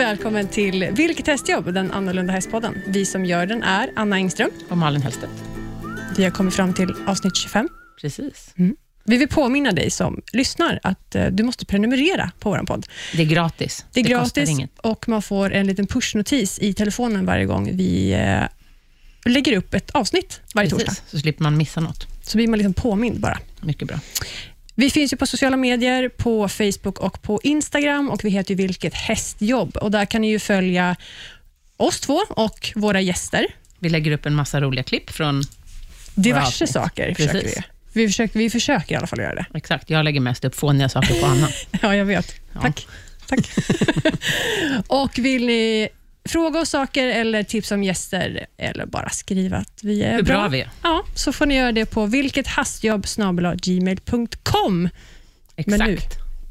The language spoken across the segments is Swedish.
välkommen till Vilket hästjobb? Den annorlunda hästpodden. Vi som gör den är Anna Engström. Och Malin Hellstedt. Vi har kommit fram till avsnitt 25. Precis. Vi vill påminna dig som lyssnar att eh, du måste prenumerera på vår podd. Det är gratis. Det är kostar gratis inget. och man får en liten pushnotis i telefonen varje gång vi eh, lägger upp ett avsnitt varje torsdag. Precis. Så slipper man missa något. Så blir man liksom påmind bara. Mycket bra. Vi finns ju på sociala medier, på Facebook och på Instagram och vi heter ju Vilket hästjobb. Och där kan ni ju följa oss två och våra gäster. Vi lägger upp en massa roliga klipp från... Diverse saker försöker Precis. vi. Vi försöker, vi försöker i alla fall göra det. Exakt, jag lägger mest upp fåniga saker på Anna. Ja, jag vet. Ja. Tack. Tack. och vill ni fråga oss saker eller tipsa om gäster eller bara skriva att vi är Hur bra vi är. Ja, så får ni göra det på vilkethastjobb.gmail.com. Exakt. Men nu.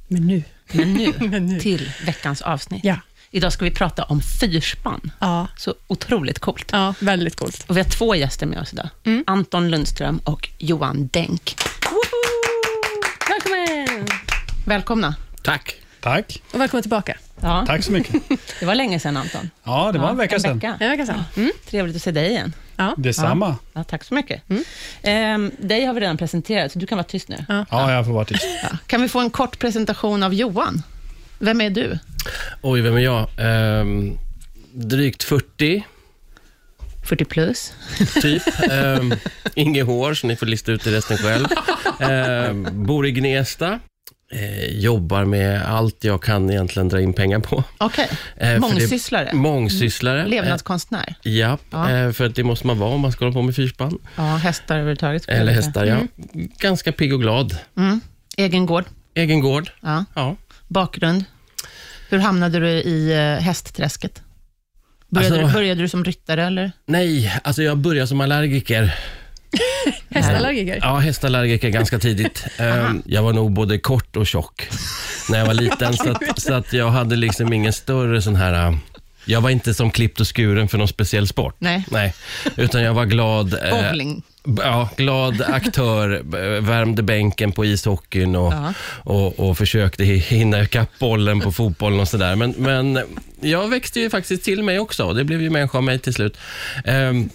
Men nu. Men nu, Men nu. till veckans avsnitt. Ja. Idag ska vi prata om fyrspann. Ja, Så otroligt coolt. ja, väldigt coolt. Och vi har två gäster med oss idag. Mm. Anton Lundström och Johan Denk. Välkommen! Välkomna. Tack. Tack. Och välkommen tillbaka. Ja, Tack så mycket. det var länge sedan Anton. Ja, det var en vecka en sedan. Vecka. En vecka sedan. Mm. Trevligt att se dig igen. Ja. Detsamma. Ja, tack så mycket. Mm. Ehm, dig har vi redan presenterat, så du kan vara tyst nu. Ja. Ja, jag får vara tyst. Ja. Kan vi få en kort presentation av Johan? Vem är du? Oj, vem är jag? Ehm, drygt 40, 40 plus? typ. Ehm, inget hår, så ni får lista ut det resten själv. Ehm, bor i Gnesta. Eh, jobbar med allt jag kan egentligen dra in pengar på. Okej, Eh, för det- mångsysslare. Mångsysslare. Levnadskonstnär. Eh, ja, Ja. Eh, för att det måste man vara om man ska hålla på med fyrspann. Ja, hästar överhuvudtaget. Eller hästar, ja. Ganska pigg och glad. Mm. Egen gård. Egen gård. Ja. Ja. Bakgrund. Hur hamnade du i uh, hästträsket? Började, Alltså- du, började du som ryttare eller? Nej, alltså jag började som allergiker. Hästallergiker. Ja, hästallergiker ganska tidigt. Ehm, jag var nog både kort och tjock när jag var liten, så att, så att jag hade liksom ingen större sån här... äh, Jag var inte som klippt och skuren för någon speciell sport. Nej. Utan jag var glad, eh, Bowling. b- ja, glad aktör, värmde bänken på ishockeyn och, Ja. och, och försökte hi- hinna ikapp bollen på fotbollen och sådär. Men, men jag växte ju faktiskt till mig också. Det blev ju människa av mig till slut. Ehm,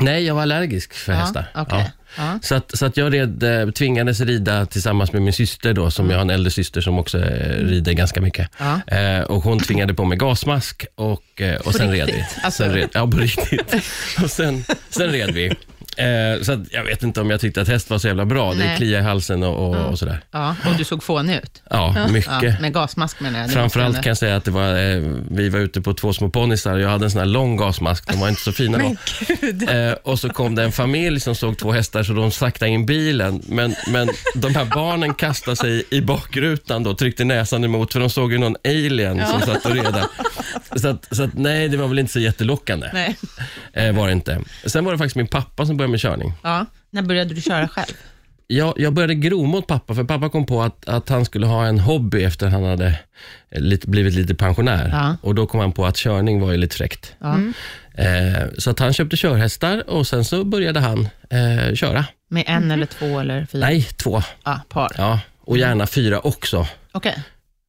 nej, jag var allergisk för hästar. Ja, okej. Ja. Så, att, så att jag red, eh, tvingades rida tillsammans med min syster, då, som jag har en äldre syster som också eh, rider ganska mycket. Ja. Eh, och hon tvingade på mig gasmask och, eh, och sen red vi. Alltså- Sen red, ja, på riktigt. och sen, sen red vi. Eh, så att jag vet inte om jag tyckte att häst var så jävla bra. Det Nej. kliar i halsen och, och, och sådär. Ja, och du såg fånig ut. Ja, mycket. Ja, med gasmask menar jag. Det Framförallt måste kan jag säga att det var, eh, vi var ute på två små ponnysar och jag hade en sån här lång gasmask. De var inte så fina då. Men gud. Eh, och så kom det en familj som såg två hästar så de saktade in bilen. Men, men de här barnen kastade sig i bakrutan och tryckte näsan emot för de såg ju någon alien som satt och red där. Så, att, så att, nej, det var väl inte så jättelockande. Nej. Eh, var det inte. Sen var det faktiskt min pappa som började med körning. Ja. När började du köra själv? Jag, jag började gro mot pappa, för pappa kom på att, att han skulle ha en hobby efter han hade eh, lite, blivit lite pensionär. Ja. Och Då kom han på att körning var ju lite fräckt. Ja. Eh, så att han köpte körhästar och sen så började han eh, köra. Med en eller två eller fyra? Nej, två. Ja, par. Ja, och gärna fyra också Okej.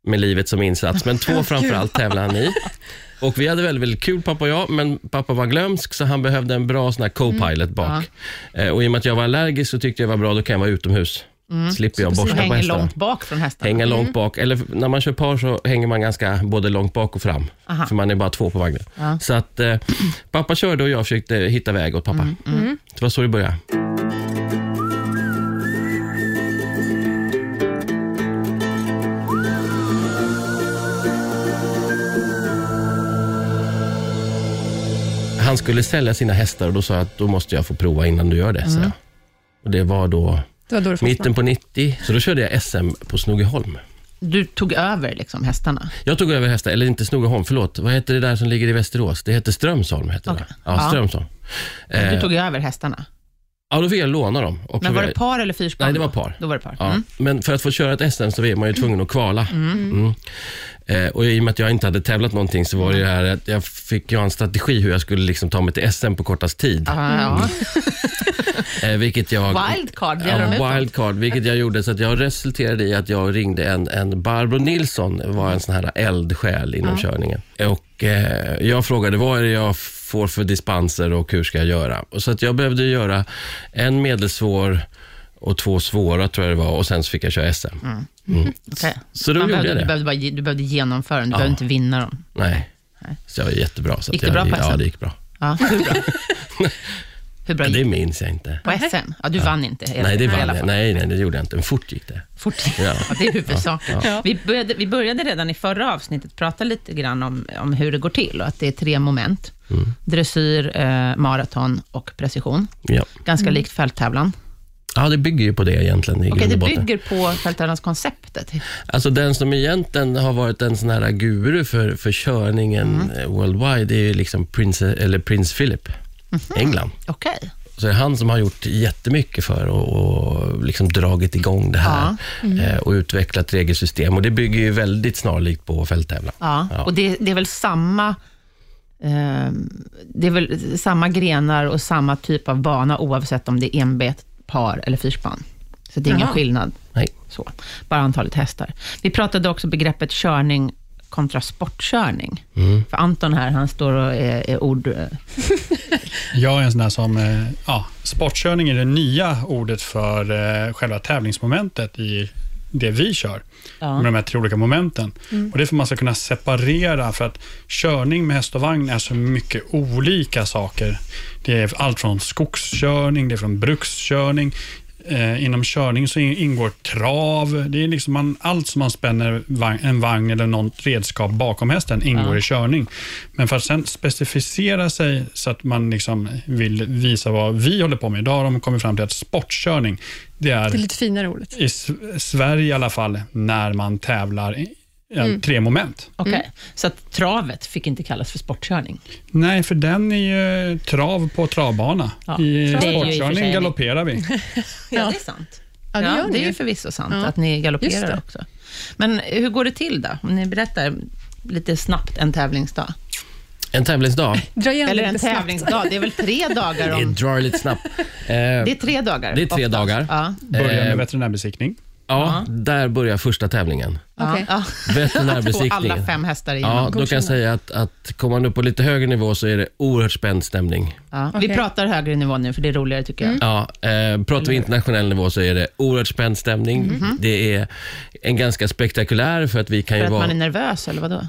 med livet som insats. Men två framförallt tävlade han i. Och vi hade väldigt, väldigt kul pappa och jag, men pappa var glömsk så han behövde en bra sån här co-pilot bak. Eh, och i och med att jag var allergisk så tyckte jag var bra, då kan jag vara utomhus. Slipper jag borsta på hänger hästarna. långt bak från hästarna. Hänga långt bak, eller när man kör par så hänger man ganska både långt bak och fram. Aha. För man är bara två på vagnen. Så att eh, pappa körde och jag försökte hitta väg åt pappa. Det var så det började. Han skulle sälja sina hästar och då sa jag att då måste jag få prova innan du gör det. Så jag. Och det var då Det var då mitten på 90, så då körde jag SM på Snogeholm. Du tog över liksom hästarna? Jag tog över hästar, eller inte Snogeholm, förlåt. Vad heter det där som ligger i Västerås? Det heter Strömsholm. Heter Okej. det. Ja, Ja. Strömsholm. Du Eh, tog över hästarna? Ja, då fick jag låna dem. Och Men var det par eller fyrspann? Nej, det var par. Då var det par. Ja. Mm. Men för att få köra ett SM så är man ju tvungen att kvala. Mm. Eh, och I och med att jag inte hade tävlat någonting så var det det här att jag fick ju ha en strategi hur jag skulle liksom ta mig till SM på kortast tid. Ja, ja. Eh, vilket jag, Wildcard, ja, wildcard, vilket jag gjorde så att jag resulterade i att jag ringde en, en Barbro Nilsson, var en sån här eldsjäl inom körningen. Och eh, jag frågade vad är det jag får för dispenser och hur ska jag göra? Och så att jag behövde göra en medelsvår och två svåra tror jag det var och sen så fick jag köra SM. Okej. Så då Man gjorde behövde, jag du, det. behövde bara, du behövde genomföra den, du behövde inte vinna dem. Nej. Så jag var jättebra. Så Gick det jag, bra på Ja, SM? det gick bra. Ja, hur bra? Ja, det gick minns jag inte. det på SM? Ja, du vann inte. hela- Nej, det vann jag. Nej, nej, det gjorde jag inte. Men fort gick det. Fort. Ja. Ja, det är huvudsaken. Ja. Vi, började, vi började redan i förra avsnittet prata lite grann om, om hur det går till och att det är tre moment. Mm. Dressyr, eh, maraton och precision. Ja. Ganska likt fälttävlan. ja, det bygger ju på det egentligen i Okej, grund det och botten. bygger på fälttävlanskonceptet. Alltså den som egentligen har varit en sån här guru för, för körningen Mm. eh, worldwide, det är ju liksom prins, eller prins Philip, Mhm. England. Okej. Så det är han som har gjort jättemycket för och, och liksom dragit igång det här eh, och utvecklat regelsystem. Och det bygger ju väldigt snarlikt på fälttävlan. Ja. Ja. och det, det är väl samma det är väl samma grenar och samma typ av bana oavsett om det är enbet, par eller fyrspann. Så det är ingen Jaha. skillnad. Nej. Så. Bara antalet hästar. Vi pratade också begreppet körning kontra sportkörning. Mm. För Anton här, han står och är, är ord... eh, Jag är en sån där som, eh, ja, sportkörning är det nya ordet för eh, själva tävlingsmomentet i det vi kör. Ja. Med de här tre olika momenten. Och det är för att man ska kunna separera, för att körning med häst och vagn är så mycket olika saker. Det är allt från skogskörning, det är från brukskörning. Eh, inom körning så in- ingår trav. Det är liksom man, allt som man spänner vagn, en vagn eller något redskap bakom hästen ingår Ja. i körning. Men för att sen specificera sig så att man liksom vill visa vad vi håller på med. Idag har de kommit fram till att sportkörning, det är, Det är lite finare ordet. i S- Sverige i alla fall, när man tävlar i ja, tre moment. Okej, så att travet fick inte kallas för sportkörning. Nej, för den är ju trav på travbana. Ja, I sportkörning galopperar vi. Ja, det är sant. Ja, det gör det är ju. förvisso sant Ja. att ni galopperar också. Men hur går det till då? Om ni berättar lite snabbt en tävlingsdag. En tävlingsdag, Dra igen Eller lite en snabbt. tävlingsdag, det är väl tre dagar det om... drar lite snabbt. Eh, Det är tre dagar. Det är tre oftast. dagar. Ja. Börjar med Eh, veterinärbesiktning. ja, där börjar första tävlingen. Okej. Ja. Få Veterinärbesiktningen. alla fem hästar Ja, igenom. då kan jag säga att, att kommer man upp på lite högre nivå så är det oerhört spänd stämning. Ja. Vi Okej. pratar högre nivå nu, för det är roligare tycker jag. Ja, eh, pratar vi internationell nivå så är det oerhört spänd stämning. Mhm. Det är en ganska spektakulär för att vi kan För ju att vara... man är nervös, eller vadå?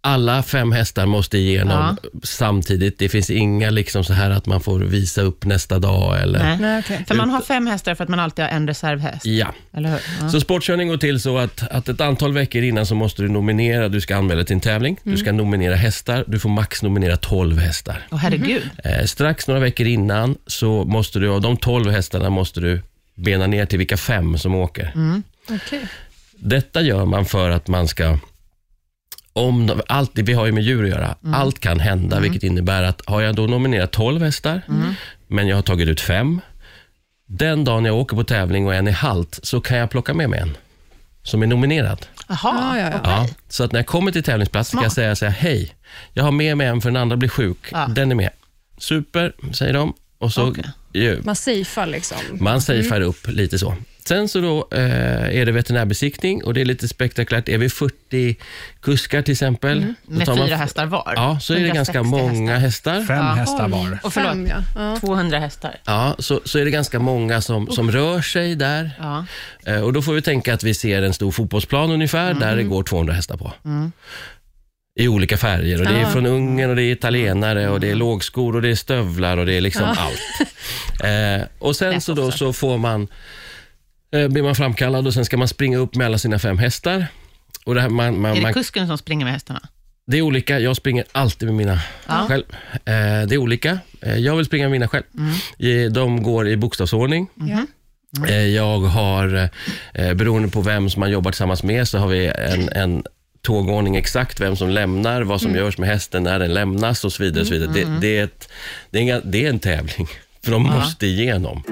Alla fem hästar måste igenom samtidigt. Det finns inga liksom så här att man får visa upp nästa dag eller... Nej. Nej, okej. För man har fem hästar för att man alltid har en reservhäst, Ja. eller hur? Ja. Så sportkörning går till så att, att ett antal veckor innan så måste du nominera, du ska anmäla till en tävling, du ska nominera hästar, du får max nominera 12 hästar. Åh herregud. Eh, strax några veckor innan så måste du, av de 12 hästarna måste du bena ner till vilka fem som åker. Okej. Detta gör man för att man ska om de, allt, vi har ju med djur att göra. Allt kan hända, vilket innebär att har jag då nominerat 12 hästar, men jag har tagit ut fem. Den dagen jag åker på tävling och en är halt, så kan jag plocka med mig en som är nominerad. Jaha, Ja, ja, ja. Ja, så att när jag kommer till tävlingsplats kan jag säga så här, hej, jag har med mig en för den andra blir sjuk. Den är med. Super, säger de. Och så ju, Man safear liksom. man safear upp lite så. Sen så då eh, är det veterinärbesiktning och det är lite spektakulärt. Är vi 40 kuskar till exempel, då med man fyra hästar var. Ja, så är det 160 ganska många hästar. Fem Ja. hästar var. Och förlåt, Fem, ja. Ja. 200 hästar. Ja, så, så är det ganska många som, som rör sig där. Ja. Eh, och då får vi tänka att vi ser en stor fotbollsplan ungefär, där det går 200 hästar på. I olika färger. Och Det är Ja. från Ungern och det är italienare och det är lågskor och det är stövlar och det är liksom allt. Eh, och sen så då så får man, eh, blir man framkallad och sen ska man springa upp med alla sina fem hästar. Och det, här, man, man, Är det man, kusken som springer med hästarna? det är olika. Jag springer alltid med mina Ja. själv. Eh, det är olika. Eh, jag vill springa med mina själv. Eh, De går i bokstavsordning. Ja. Eh, Jag har, eh, beroende på vem som man jobbar tillsammans med, så har vi en, en tågordning exakt, vem som lämnar, vad som görs med hästen när den lämnas och så vidare. Och så vidare. Det, det, är ett, det, är en, det är en tävling För de måste igenom.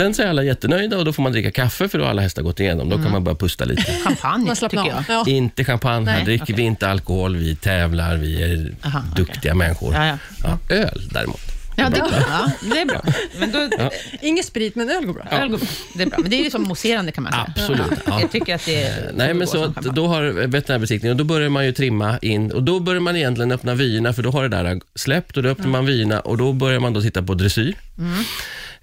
Sen så är alla jättenöjda och då får man dricka kaffe för då har alla hästar gått igenom. Då kan man börja pusta lite. Champagne, tycker jag. Ja. Inte champagne, här Nej, dricker vi inte alkohol, vi tävlar, vi är Aha, okej. duktiga människor. Ja, ja. Ja, öl däremot. Ja, det är bra. Ja, det är bra. Men då, Ingen sprit, men öl går bra. öl går bra. Det är bra. Men det är ju som mousserande kan man säga. Absolut. Ja. Jag tycker att det är... Nej, men så då har veterinärbesiktningen, och då börjar man ju trimma in och då börjar man egentligen öppna vyerna för då har det där släppt och då öppnar man vyerna och då börjar man då titta på dressyr.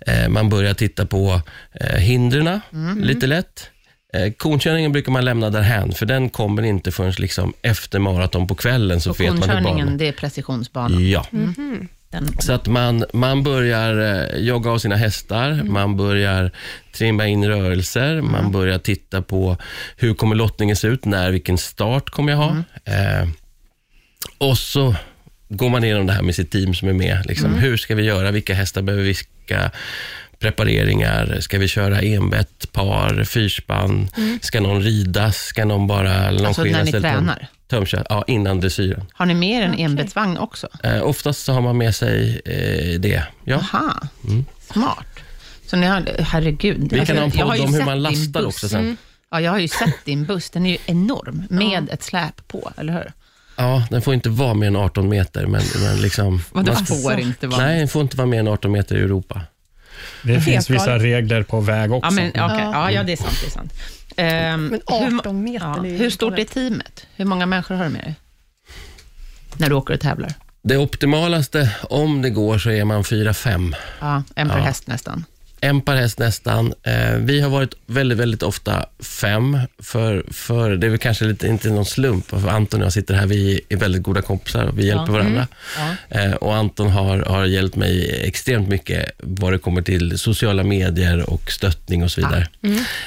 Eh, man börjar titta på eh, hindren lite lätt. Eh, konkörningen brukar man lämna därhän för den kommer inte förrän liksom efter maraton på kvällen så Och vet man hur konkörningen, banan... det är precisionsbanan. Ja. Den, Så att man, man börjar eh, jogga av sina hästar, man börjar trimma in rörelser, man börjar titta på hur kommer lottningen se ut, när, vilken start kommer jag ha. Eh, och så går man igenom det här med sitt team som är med. Liksom, Hur ska vi göra? Vilka hästar behöver vi? Vilka prepareringar? Ska vi köra enbett, par, fyrspann? Ska någon ridas? Ska någon bara Alltså när ni tränar? Tömköra? Ja, innan dressyren. Har ni mer än enbetsvagn också? Eh, oftast så har man med sig eh, det. Ja. Aha, smart. Så ni har, herregud. Mm. Vi kan ha en jag har podd om hur sett man lastar också sen. Ja, jag har ju sett din buss. Den är ju enorm, med ett släp på, eller hur? Ja, den får inte vara mer än 18 meter. Men, men liksom, Vadå man- får inte vara? Nej, den får inte vara mer än 18 meter i Europa. Det finns vissa regler på väg också. Ja, men, okay. ja. ja, det är sant. Det är sant. Ehm, Men hur, 18 meter, ja, är ju hur stort är teamet? Hur många människor har du med dig? När du åker och tävlar? Det optimalaste, om det går, så är man 4-5. Ja, en per Ja. häst nästan. En per häst nästan. Eh, vi har varit väldigt, väldigt ofta fem, för, för det är väl kanske lite, inte någon slump, för Anton och jag sitter här, vi är väldigt goda kompisar och vi hjälper varandra. Ja. Eh, och Anton har, har hjälpt mig extremt mycket vad det kommer till sociala medier och stöttning och så vidare.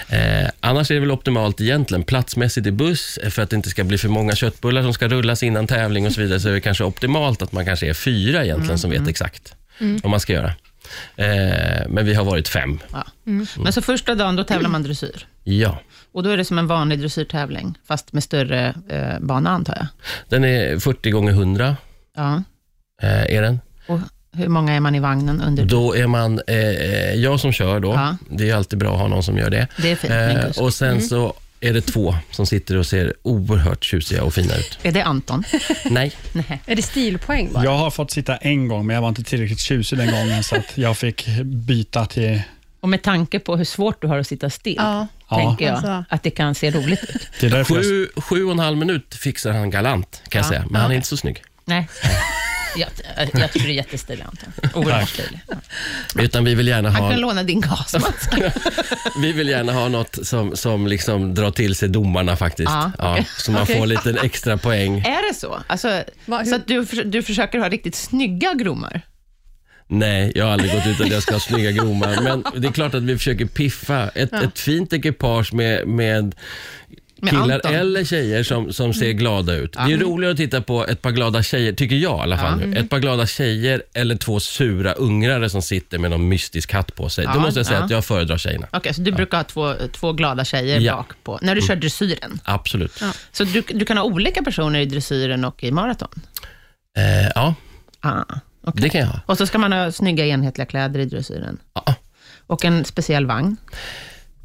Eh, annars är det väl optimalt egentligen platsmässigt i buss, för att det inte ska bli för många köttbullar som ska rullas innan tävling och så vidare, så är det kanske optimalt att man kanske är fyra egentligen som vet exakt vad man ska göra. Eh, men vi har varit fem. Ja. Men så första dagen, då tävlar man dressyr. Ja. Och då är det som en vanlig dressyrtävling, fast med större eh, bana antar jag. Den är 40 gånger 100 Ja. eh, är den. Och hur många är man i vagnen under? Då är man, eh, eh, jag som kör då, Ja. det är alltid bra att ha någon som gör det. Det är fint, Eh, och sen så är det två som sitter och ser oerhört tjusiga och fina ut. Är det Anton? Nej, Nej. Är det stilpoäng bara? Jag har fått sitta en gång, men jag var inte tillräckligt tjusig den gången, så att jag fick byta till... Och med tanke på hur svårt du har att sitta still, Ja. tänker jag Alltså. att det kan se roligt ut. Det är jag, sju, sju och en halv minut fixar han galant kan jag Ja. säga, men han är inte så snygg. Nej. Jag, jag, tycker du är jättestilig, Anton. Oerhört stilig. Ja. Utan vi vill gärna Han ha, kan låna din gasmask. vi vill gärna ha något som, som liksom drar till sig domarna faktiskt. Ja, Ja, okej. så man Okej. får lite extra poäng. Är det så? Alltså, Va, så att du, du försöker ha riktigt snygga gromar? Nej, jag har aldrig gått ut att jag ska ha snygga gromar, men det är klart att vi försöker piffa. Ett, ett fint ekipage med Med killar Anton? eller tjejer som, som ser glada ut. Det är roligare att titta på ett par glada tjejer, tycker jag i alla fall. nu. Ett par glada tjejer eller två sura ungrare som sitter med någon mystisk hatt på sig. Ja, Då måste jag säga ja. att jag föredrar tjejerna. Okej, så du brukar ha två, två glada tjejer Ja. bak på, när du kör dressyren? Absolut. Så du, du kan ha olika personer i dressyren och i maraton? Eh, ja, Ah, okej. det kan jag ha. Och så ska man ha snygga enhetliga kläder i dressyren? Ja. Och en speciell vagn?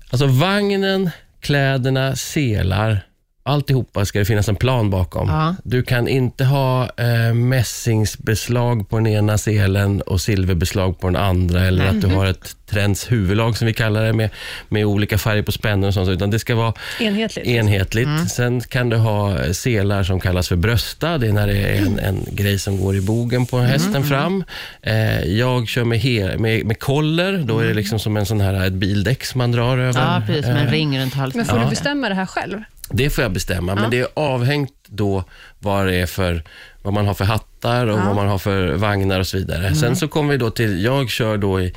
Alltså vagnen, kläderna, selar, alltihopa ska det finnas en plan bakom. Ja. Du kan inte ha eh, mässingsbeslag på den ena selen och silverbeslag på den andra, eller att du har ett Trends huvudlag som vi kallar det, med, med olika färger på spännen och sånt, utan det ska vara Enhetligt. enhetligt. Sen kan du ha selar som kallas för brösta. Det är när det är en, en grej som går i bogen på hästen fram. Eh, jag kör med, he, med, med koller. Då är det liksom som en sån här, ett bildäck som man drar över. Ja, precis. Som en Eh, ring runt halsen. Men får Ja. du bestämma det här själv? Det får jag bestämma, men det är avhängt då vad det är för vad man har för hattar och vad man har för vagnar och så vidare. Sen så kommer vi då till, jag kör då i,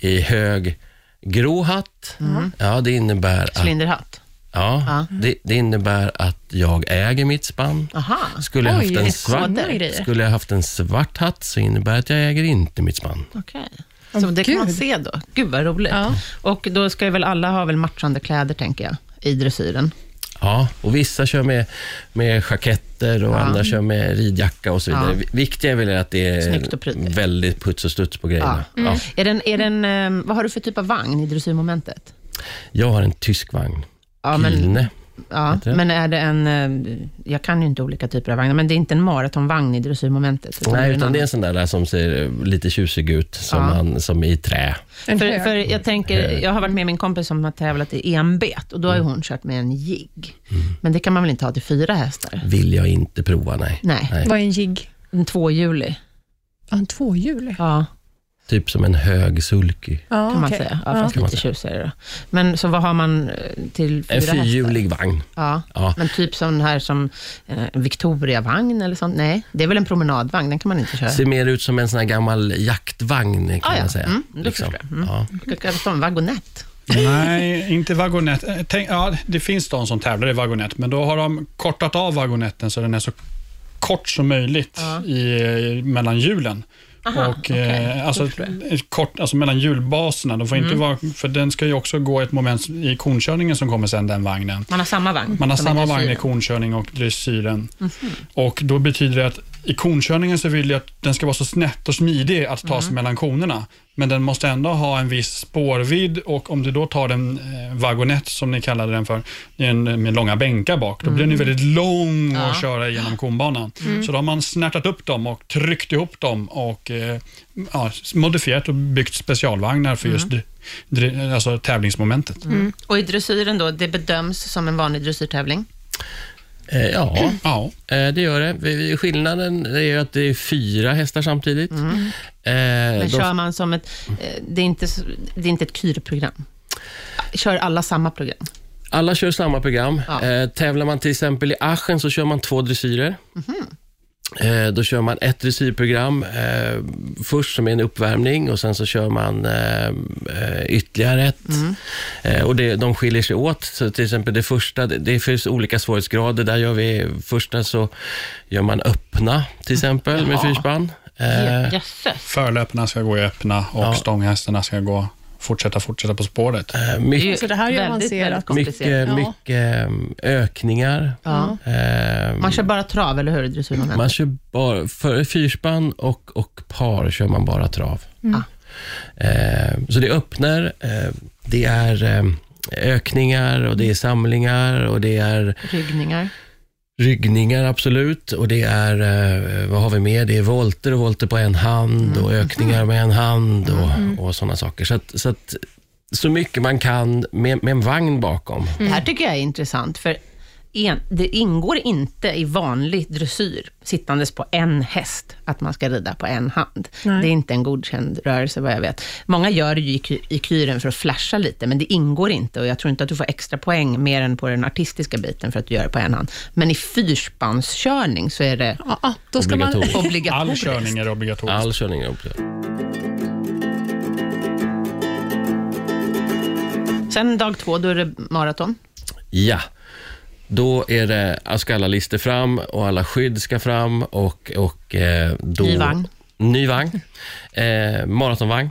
i hög grå hatt. Ja, det innebär att, Cylinderhatt? ja, Ja. det, det innebär att jag äger mitt spann. Aha. Skulle jag, Oj, haft en svart, skulle jag haft en svart hatt så innebär det att jag äger inte mitt spann. Okej. Så det kan man se då. Gud vad roligt. Ja. Och då ska ju väl alla ha väl matchande kläder, tänker jag, i dressyren. Ja, och vissa kör med, med jacketter och Ja. andra kör med ridjacka och så vidare. Ja. Vi- Viktiga är väl att det Snyggt och är väldigt puts och studs på grejerna. Ja. Ja. Är den, är den, eh, vad har du för typ av vagn i dressyrmomentet? Jag har en tysk vagn, Ja, men. Ja, men är det en, eh, jag kan ju inte olika typer av vagnar, men det är inte en maratonvagn i dressyrmomentet? utan Nej, utan det är en sån där, där som ser lite tjusig ut, som, Ja. man, som i trä. För, för jag tänker, jag har varit med min kompis som har tävlat i enbet och då har Mm. ju hon kört med en jigg. Men det kan man väl inte ha till fyra hästar? Vill jag inte prova, nej. Nej. Vad är en jigg? En tvåhjulig. En tvåhjulig? Ja, Typ som en hög sulky. Ja, kan man okej. säga. Ja, Ja. fast Kan man lite tjusigare då. Men så vad har man eh, till fyra En fyrhjulig vagn. Ja. Ja. Men typ sån här som eh, en Victoria-vagn eller sånt? Nej, det är väl en promenadvagn, den kan man inte köra. Ser mer ut som en sån här gammal jaktvagn, kan Ah, ja. man säga. Mm, då förstår jag. Mm. Ja. Det kallas som vagonett. Nej, inte vagonett. Eh, Tänk, ja, det finns de som tävlar i vagonett, men då har de kortat av vagonetten så den är så kort som möjligt Ja. i, mellan hjulen. Aha, och, okej. eh, alltså, kort, alltså mellan hjulbaserna. De får inte vara, för den ska ju också gå ett moment i konkörningen som kommer sen, den vagnen. Man har samma vagn? Man har samma vagn i konkörning och dressyren. Och då betyder det att i konkörningen så vill jag att den ska vara så snett och smidig att ta sig mellan konerna. Men den måste ändå ha en viss spårvidd och om du då tar den eh, vagonett som ni kallade den för, en, med långa bänkar bak, då blir den ju väldigt lång att köra igenom konbanan. Så då har man snärtat upp dem och tryckt ihop dem och eh, ja, modifierat och byggt specialvagnar för just alltså tävlingsmomentet. Mm. Och i dressyren då, det bedöms som en vanlig dressyrtävling? Eh, ja, Ja. eh, det gör det. Skillnaden är att det är fyra hästar samtidigt. Mm. Eh, Men kör man som ett, det är inte, det är inte ett kyrprogram? Kör alla samma program? Alla kör samma program. Ja. Eh, tävlar man till exempel i Aachen så kör man två dressyrer. Eh, då kör man ett dressyrprogram eh, först som är en uppvärmning och sen så kör man eh, eh, ytterligare ett. Eh, och det, de skiljer sig åt. Så till exempel det första, det, det finns olika svårighetsgrader. Där gör vi, första så gör man öppna till exempel med Jaha. fyrspann. Eh. Förlöparna ska gå i öppna och Ja. stånghästarna ska gå fortsätta fortsätta på spåret. eh, Det är mycket, Så det här är ju väldigt, avancerat. väldigt mycket, Ja. mycket eh, ökningar. Ja. Eh, Man kör bara trav, eller hur? i dressyrmomentet? Man kör bara, för fyrspann och, och par kör man bara trav. Mm. Eh, så det öppnar, eh, det är eh, ökningar och det är samlingar och det är Ryggningar. Ryggningar absolut och det är, eh, vad har vi mer? Det är volter och volter på en hand och ökningar med en hand och, och sådana saker. Så, att, så, att, så mycket man kan med, med en vagn bakom. Det här tycker jag är intressant, för en, det ingår inte i vanlig dressyr, sittandes på en häst, att man ska rida på en hand. Nej. Det är inte en godkänd rörelse, vad jag vet. Många gör det ju i, i kyren för att flasha lite, men det ingår inte och jag tror inte att du får extra poäng mer än på den artistiska biten för att du gör det på en hand. Men i fyrspanskörning så är det Ja, då ska man... Obligatoriskt. All obligatoriskt. körning är obligatorisk. All körning är upp. Sen dag två, då är det maraton. Ja, då är det, ska alla lister fram och alla skydd ska fram och, och eh, då... Ny vagn. Ny vagn. Eh, maratonvagn.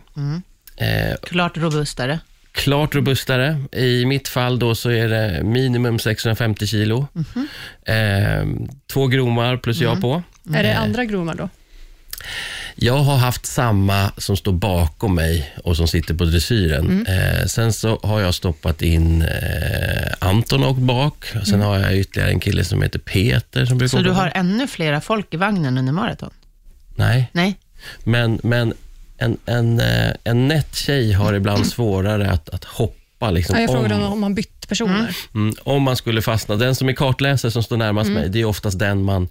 Eh, Klart robustare. klart robustare. I mitt fall då så är det minimum 650 kilo. Eh, två gromar plus jag på. Är det andra gromar då? Jag har haft samma som står bakom mig och som sitter på dressyren. Eh, sen så har jag stoppat in eh, Anton och bak. Sen har jag ytterligare en kille som heter Peter som brukar Så du har ännu flera folk i vagnen under maraton? Nej, Nej? men, men en, en, eh, en nätt tjej har ibland svårare att, att hoppa. Liksom, Ja, jag frågade om, om, man bytte personer. mm, om man skulle fastna. Den som är kartläsare som står närmast mig, det är oftast den man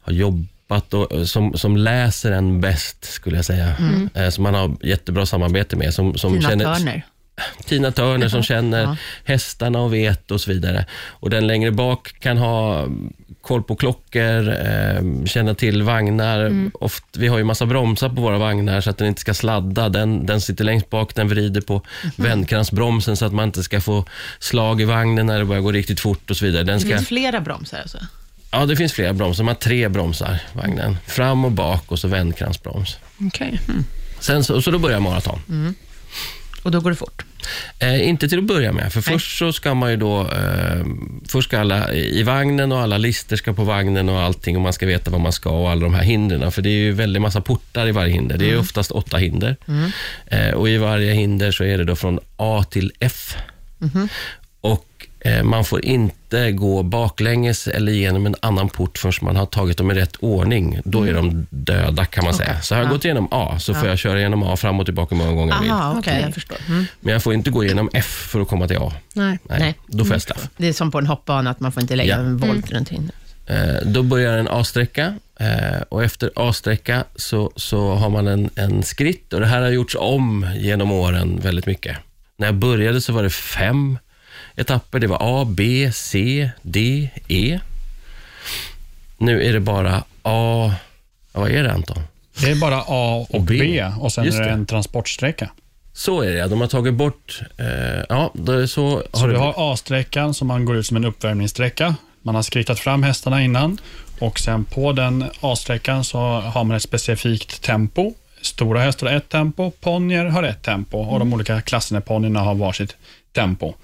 har jobbat och, som, som läser en bäst, skulle jag säga. Eh, som man har jättebra samarbete med. Som, som Tina känner, Turner. Tina Turner som känner Ja. hästarna och vet och så vidare. Och den längre bak kan ha koll på klockor, eh, känna till vagnar. Oft, vi har ju massa bromsar på våra vagnar så att den inte ska sladda. Den, den sitter längst bak, den vrider på vändkransbromsen så att man inte ska få slag i vagnen när det börjar gå riktigt fort och så vidare. Den Det ska, finns flera bromsar alltså? Ja, det finns flera bromsar. Man har tre bromsar, vagnen. Fram och bak och så vändkransbroms. Okej. Sen så, så då börjar maraton. Och då går det fort? Eh, inte till att börja med, för Nej. först så ska man ju då... Eh, först ska alla i vagnen och alla lister ska på vagnen och allting och man ska veta vad man ska och alla de här hindren. För det är ju väldigt massa portar i varje hinder. Det är Mm. oftast åtta hinder. Eh, och i varje hinder så är det då från A till F. Mhm. Och man får inte gå baklänges eller genom en annan port förrän man har tagit dem i rätt ordning. Då är de döda kan man säga. Så har jag Mm. Ja. gått igenom A, så får jag köra igenom A fram och tillbaka många gånger jag vill. Aha, Okej. jag förstår. Mm. Men jag får inte gå igenom F för att komma till A. Nej. Nej, Nej. då får jag straff. Det är som på en hoppbana, att man får inte lägga Ja. en volt runt hindret. Eh, då börjar en A-sträcka eh, och efter A-sträcka så, så har man en, en skritt och det här har gjorts om genom åren väldigt mycket. När jag började så var det fem etapper. Det var A, B, C, D, E. Nu är det bara A... Vad är det Anton? Det är bara A och B. B, och sen Just är det det. en transportsträcka. Så är det. De har tagit bort... Eh, ja, det så... Så det du har A-sträckan som man går ut som en uppvärmningssträcka. Man har skrittat fram hästarna innan och sen på den A-sträckan så har man ett specifikt tempo. Stora hästar har ett tempo, ponnyer har ett tempo och de olika klasserna ponnyerna har varsitt tempo.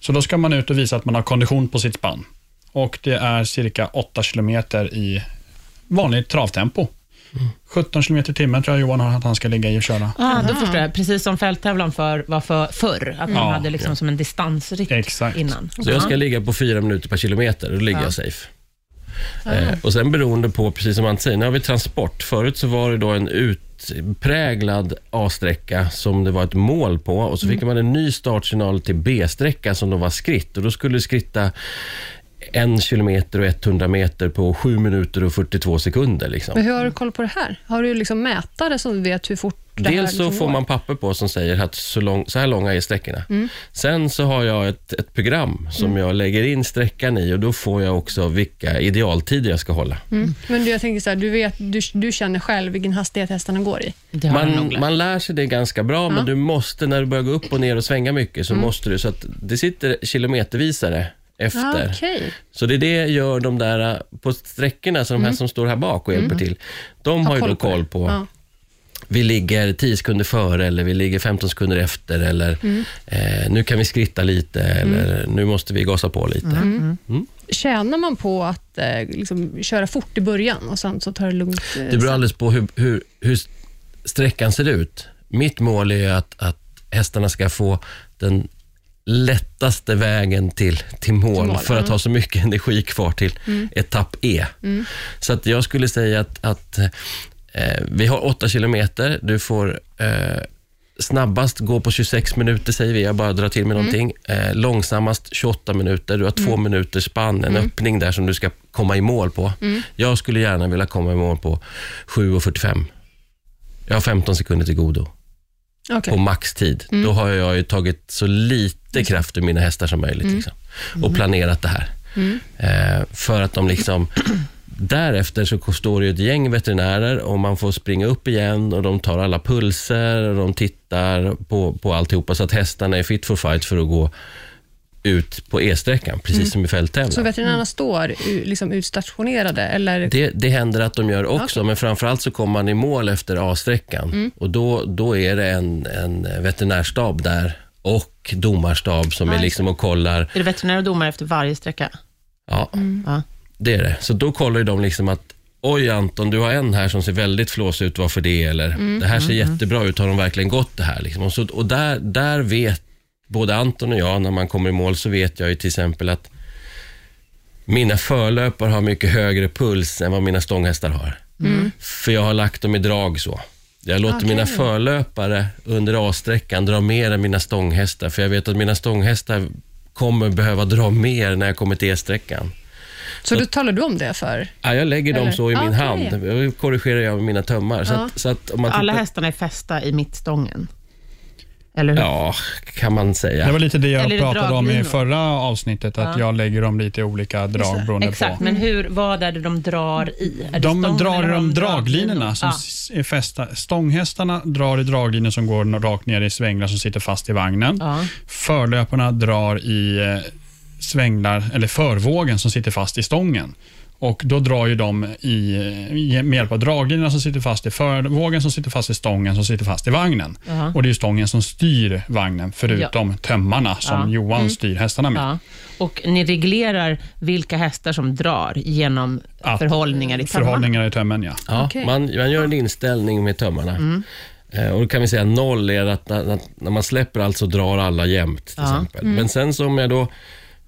Så då ska man ut och visa att man har kondition på sitt spann. Och det är cirka 8 kilometer i vanligt travtempo. 17 kilometer i timmen tror jag Johan har att han ska ligga i och köra. Ah, då förstår jag. Precis som fälttävlan för, var för förr, att man Ja, hade liksom som en distansritt Exakt. innan. Så jag ska ligga på fyra minuter per kilometer och då ligger Ja. jag safe. Eh, och sen beroende på, precis som Ante säger, nu har vi transport. Förut så var det då en utpräglad A-sträcka som det var ett mål på. Och så fick man en ny startsignal till B-sträcka som då var skritt. Och då skulle skritta en kilometer och 100 meter på 7 minuter och 42 sekunder. Liksom. Men hur har du koll på det här? Har du liksom mätare som vet hur fort det här Dels så liksom får går? man papper på som säger att så, lång, så här långa är sträckorna. Mm. Sen så har jag ett, ett program som jag lägger in sträckan i och då får jag också vilka idealtider jag ska hålla. Mm. Men du, jag tänker så här, du, vet, du, du känner själv vilken hastighet hästarna går i. Man, man lär sig det ganska bra, men du måste, när du börjar gå upp och ner och svänga mycket, så Mm. måste du, så att det sitter kilometervisare efter. Ah, Okej. Så det är det gör de där äh, på sträckorna, så de här som står här bak och hjälper till. De har ju då koll på, Mm. Ja. vi ligger 10 sekunder före eller vi ligger 15 sekunder efter eller Mm. eh, nu kan vi skritta lite eller nu måste vi gasa på lite. Mm. Tjänar man på att eh, liksom, köra fort i början och sen så tar det lugnt? Eh, Det beror alldeles på hur, hur, hur sträckan ser ut. Mitt mål är att, att hästarna ska få den lättaste vägen till, till mål, Till mål, för att ha så mycket energi kvar till etapp E. Så att jag skulle säga att, att eh, vi har 8 kilometer. Du får eh, snabbast gå på 26 minuter, säger vi. Jag bara drar till med någonting. Eh, långsammast 28 minuter. Du har två minuters spann, en öppning där som du ska komma i mål på. Jag skulle gärna vilja komma i mål på 7.45. Jag har 15 sekunder till godo Okej. på maxtid. Då har jag ju tagit så lite kraft ur mina hästar som möjligt liksom. och planerat det här. Eh, för att de liksom Därefter så står det ett gäng veterinärer och man får springa upp igen och de tar alla pulser och de tittar på, på alltihopa så att hästarna är fit for fight för att gå ut på E-sträckan, precis som i fälttävlan. Så veterinärerna står u- liksom utstationerade? Eller? Det, det händer att de gör också, men framförallt så kommer man i mål efter A-sträckan. Och då, då är det en, en veterinärstab där och domarstab som är liksom och kollar. Är det veterinär och domare efter varje sträcka? Ja, Ja. det är det. Så då kollar de liksom att Oj Anton, du har en här som ser väldigt flåsig ut, varför det? Eller det här ser jättebra ut, har de verkligen gått det här? Liksom. Och, så, och där, där vet både Anton och jag, när man kommer i mål, så vet jag ju till exempel att mina förlöpare har mycket högre puls än vad mina stånghästar har. För jag har lagt dem i drag så. Jag låter Okej. mina förlöpare under A-sträckan dra mer än mina stånghästar, för jag vet att mina stånghästar kommer behöva dra mer när jag kommer till E-sträckan. Så då talar du om det för? Ja, jag lägger dem Eller? så i min Okej. hand. Jag korrigerar jag med mina tömmar. Så, Ja. att, så att om man Alla tittar, hästarna är fästa i mittstången. Eller hur? Ja, kan man säga. Det var lite det jag Eller pratade om i förra avsnittet, att jag lägger dem lite i olika drag beroende Exakt, på. men hur, vad är det de drar i? Är De drar i de de draglinorna som Ja. är fästa. Stånghästarna drar i draglinor som går rakt ner i svänglar som sitter fast i vagnen. Ja. Förlöparna drar i eh, svänglar, eller förvågen som sitter fast i stången. Och Då drar ju de i, i med hjälp av draglinjerna som sitter fast i förvågen, som sitter fast i stången, som sitter fast i vagnen. Ja. Och Det är stången som styr vagnen, förutom tömmarna som Ja. Johan styr hästarna med. Ja. Och ni reglerar vilka hästar som drar genom Att- förhållningar i tömmarna? Förhållningar i tömmen, ja. Ja, Okej. man, man gör en inställning med tömmarna. Eh, och då kan vi säga noll är att när, man släpper allt så drar alla jämnt till Ja. exempel. Men sen så om jag då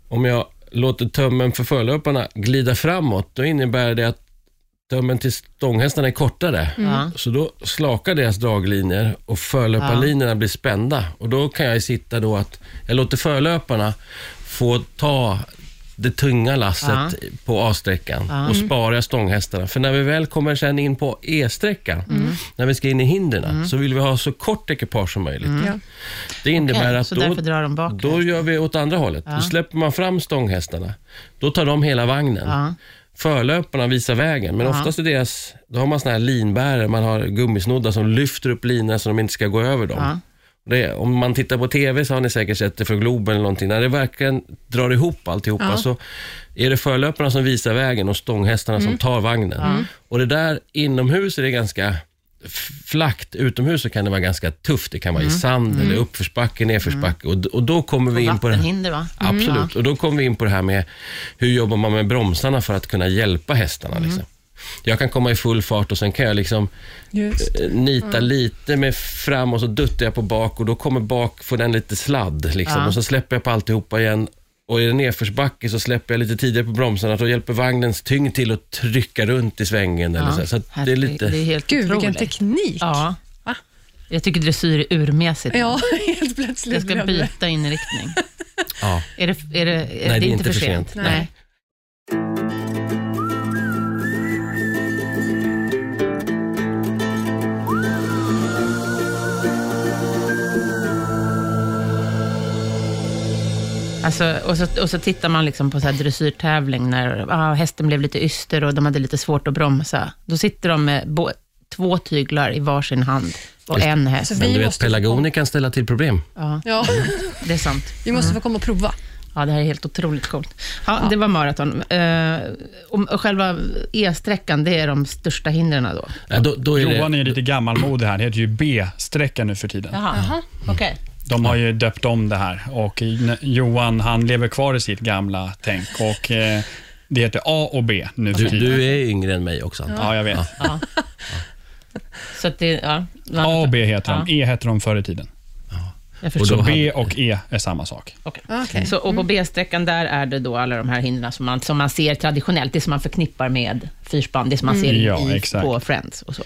om jag låter tömmen för förlöparna glida framåt, då innebär det att tömmen till stånghästarna är kortare. Ja. Så då slakar deras draglinjer och förlöparlinjerna blir spända. Och Då kan jag sitta då att jag låter förlöparna få ta det tunga lasset Ja. på A-sträckan och spara stånghästarna. För när vi väl kommer sen in på E-sträckan, när vi ska in i hindren, så vill vi ha så kort ekipage som möjligt. Ja. Det innebär Okej, att så då, därför drar de bak? då gör vi åt andra hållet. Då släpper man fram stånghästarna. Då tar de hela vagnen. Ja. Förlöparna visar vägen, men oftast är deras, då har man såna här linbärare, man har gummisnoddar som lyfter upp linorna så de inte ska gå över dem. Ja. Det, om man tittar på TV så har ni säkert sett det från Globen eller någonting. När det verkligen drar ihop alltihopa Ja. så är det förlöparna som visar vägen och stånghästarna som tar vagnen. Och det där inomhus är det ganska flackt. Utomhus så kan det vara ganska tufft. Det kan vara i sand eller uppförsbacke, nedförsbacke. Och, d- och då kommer vi in på det Vattenhinder, va? Absolut, och då kommer vi in på det här med hur jobbar man med bromsarna för att kunna hjälpa hästarna. Liksom. Jag kan komma i full fart och sen kan jag liksom Just. eh, nita lite med fram och så duttar jag på bak och då kommer bak, får den lite sladd. Liksom. Ja. Och så släpper jag på alltihopa igen. Och i det nedförsbacke så släpper jag lite tidigare på bromsarna, då hjälper vagnens tyngd till att trycka runt i svängen. Eller så. så att det är lite... det är helt Gud, vilken otroligt. teknik. Ja. Va? Jag tycker dressyr är urmässigt. Ja, helt plötsligt Jag ska byta inriktning. Ja. Är det, är det, är det är inte för sent. Nej. Nej. Alltså, och, så, och så tittar man liksom på så här dressyrtävling när ah, hästen blev lite yster och de hade lite svårt att bromsa. Då sitter de med bo, två tyglar i varsin hand och Just en häst. Så Men vi du vet, pelargoner kan ställa till problem. Ja, Ja, det är sant. vi måste få komma och prova. Ja, det här är helt otroligt coolt. Ja, Det var maraton. Eh, och, själva E-sträckan, det är de största hindren då? Ja, då, då är Johan det, är lite gammalmodig här. Det heter ju B-sträcka nu för tiden. Jaha, Jaha. okej. De har ju döpt om det här och Johan han lever kvar i sitt gamla tänk. Och, eh, det heter A och B nu för du, tiden. du är yngre än mig också. Ja, jag vet. Ja. Så det, ja, A och B heter Ja. de. E heter de förr i tiden. Jag Och. Så B och E är samma sak. Okej. Okej. Så, och på B-sträckan där är det då alla de här hindren som man, som man ser traditionellt, det som man förknippar med fyrspann, det som man ser Ja, i, exakt. på Friends och så.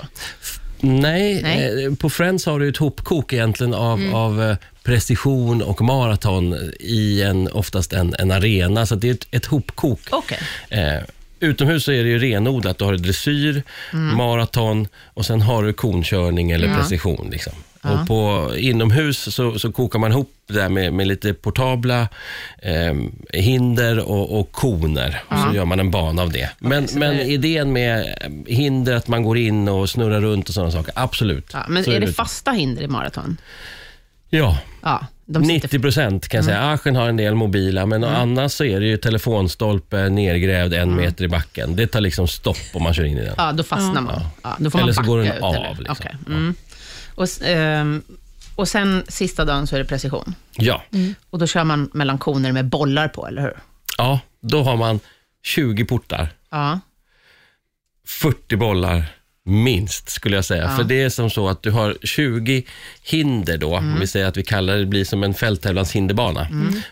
Nej, Nej. Eh, på Friends har du ett hopkok egentligen av, av eh, precision och maraton i en, oftast en, en arena. Så det är ett, ett hopkok. Okej. Eh, utomhus så är det ju renodlat. Du har dressyr, maraton och sen har du konkörning eller Ja. precision. Liksom. Ja. Och på inomhus så, så kokar man ihop det där med, med lite portabla eh, hinder och, och koner. Och så gör man en bana av det. Men, så men det- idén med eh, hinder, att man går in och snurrar runt och sådana saker, absolut. Ja, men Så är det det. fasta hinder i maraton? Ja, Ja, de sitter 90 procent kan jag säga. Aschen har en del mobila, men annars så är det ju telefonstolpe nergrävd en meter i backen. Det tar liksom stopp om man kör in i den. Ja, då fastnar man. Ja, då får Eller man så backa går den ut, av, Eller? liksom. Okej, Mm. Och, ehm, och sen sista dagen så är det precision. Ja. Och då kör man mellan koner med bollar på, eller hur? ja, då har man 20 portar, Ja. 40 bollar minst skulle jag säga. Ja. För det är som så att du har 20 hinder då, Mm. om vi säger att vi kallar det, blir som en fälttävlans hinderbana.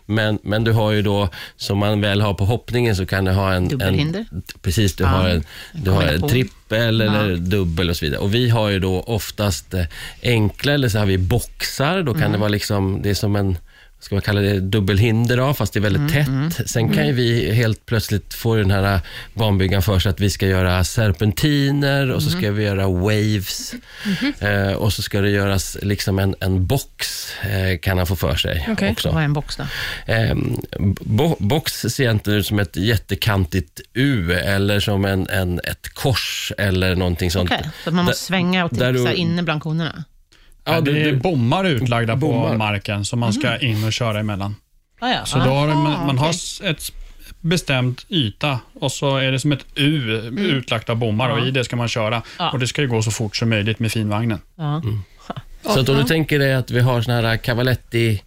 Men, men du har ju då, som man väl har på hoppningen så kan du ha en... Dubbelhinder. En, precis, du Ja. har en, du har en trippel eller dubbel och så vidare. Och vi har ju då oftast eh, enkla, eller så har vi boxar. Då kan Mm. det vara liksom, det är som en ska man kalla det dubbelhinder då, fast det är väldigt Mm, tätt. Sen kan ju vi helt plötsligt få den här banbyggaren för sig att vi ska göra serpentiner och så Mm. ska vi göra waves Mm-hmm. eh, och så ska det göras liksom en, en box, eh, kan han få för sig också. Vad är en box då? Eh, bo, box ser egentligen ut som ett jättekantigt U eller som en, en, ett kors eller någonting sånt. Okej, så man måste Där- svänga och du- inne bland konerna? Ja, det du, är bommar utlagda Bommar. på marken som man ska in och köra emellan. Ah, ja. Så ah. då har man, man har ett bestämd yta och så är det som ett U utlagt av bommar och i det ska man köra. Och Det ska ju gå så fort som möjligt med finvagnen. Ja. Så att om du tänker dig att vi har såna här Cavaletti...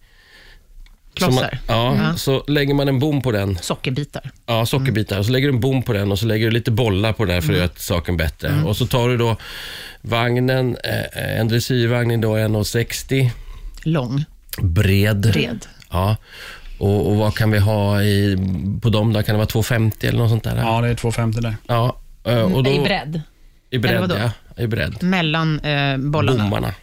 som man- Klossar. Ja, Ja. så lägger man en bom på den. Sockerbitar. Ja, sockerbitar. Och så lägger du en bom på den och så lägger du lite bollar på den för att göra saken bättre. Och så tar du då vagnen, eh, en dressyrvagn är då 1,60 Lång. bred. Bred. Ja. Och, och vad kan vi ha i, på dem då? Kan det vara 2,50 eller något sånt där? Ja, det är 250 där. Ja, eh, och då, I bredd. I bredd, ja. I bredd. Mellan eh, bollarna. Bommarna.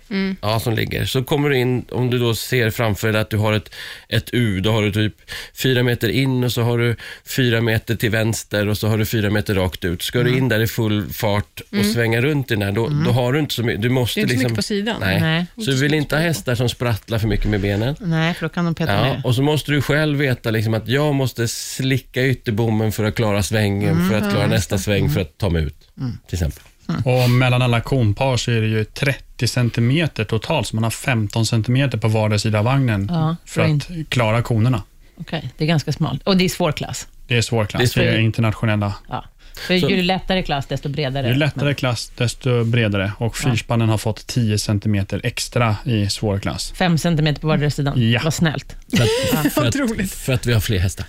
Ja, som ligger. Så kommer du in, om du då ser framför dig att du har ett, ett U, då har du typ fyra meter in och så har du fyra meter till vänster och så har du fyra meter rakt ut. Ska du in där i full fart och svänga runt i den här, då, då har du inte så mycket. Du måste Det är inte så liksom... mycket på sidan. Nej. Nej. Så du vill inte ha hästar som sprattlar för mycket med benen. Nej, för då kan de peta Ja, ner. och så måste du själv veta liksom att jag måste slicka ytterbommen för att klara svängen, för att klara nästa sväng, för att ta mig ut. Till exempel. Och mellan alla konpar så är det ju 30 centimeter totalt, så man har 15 centimeter på vardera sida av vagnen Ja, för bra att klara konerna. Okej, det är ganska smalt. Och det är svår klass. Det är svår klass, Det det är är, svår. internationella. Ja. För Så- ju lättare klass, desto bredare. Ju lättare klass, desto bredare. Och fyrspannen har fått 10 centimeter extra i svår klass. Fem centimeter på vardera sidan. Ja. Vad snällt. För att, för, att, för att vi har fler hästar.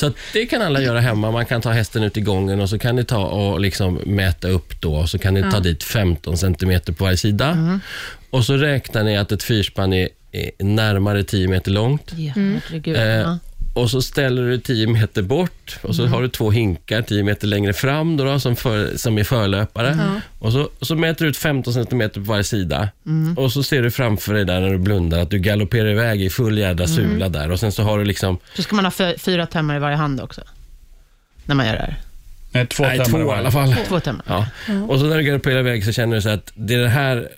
Så att det kan alla göra hemma. Man kan ta hästen ut i gången och så kan ni ta och liksom mäta upp då och så kan ni ta dit 15 centimeter på varje sida. Och så räknar ni att ett fyrspann är, är närmare 10 meter långt. Ja, herregud. Eh, Ja. Och så ställer du 10 meter bort och så har du två hinkar 10 meter längre fram då, då, som, för, som är förlöpare. Och så, och så mäter du ut 15 centimeter på varje sida. Och så ser du framför dig där när du blundar att du galopperar iväg i full jädra sula där och sen så har du liksom Så ska man ha fy- fyra tömmar i varje hand också. När man gör det här. Nej, två Nej, tömmar två i alla det. fall. Två tömmar. Ja. Och så när du galopperar iväg så känner du så att det är det här,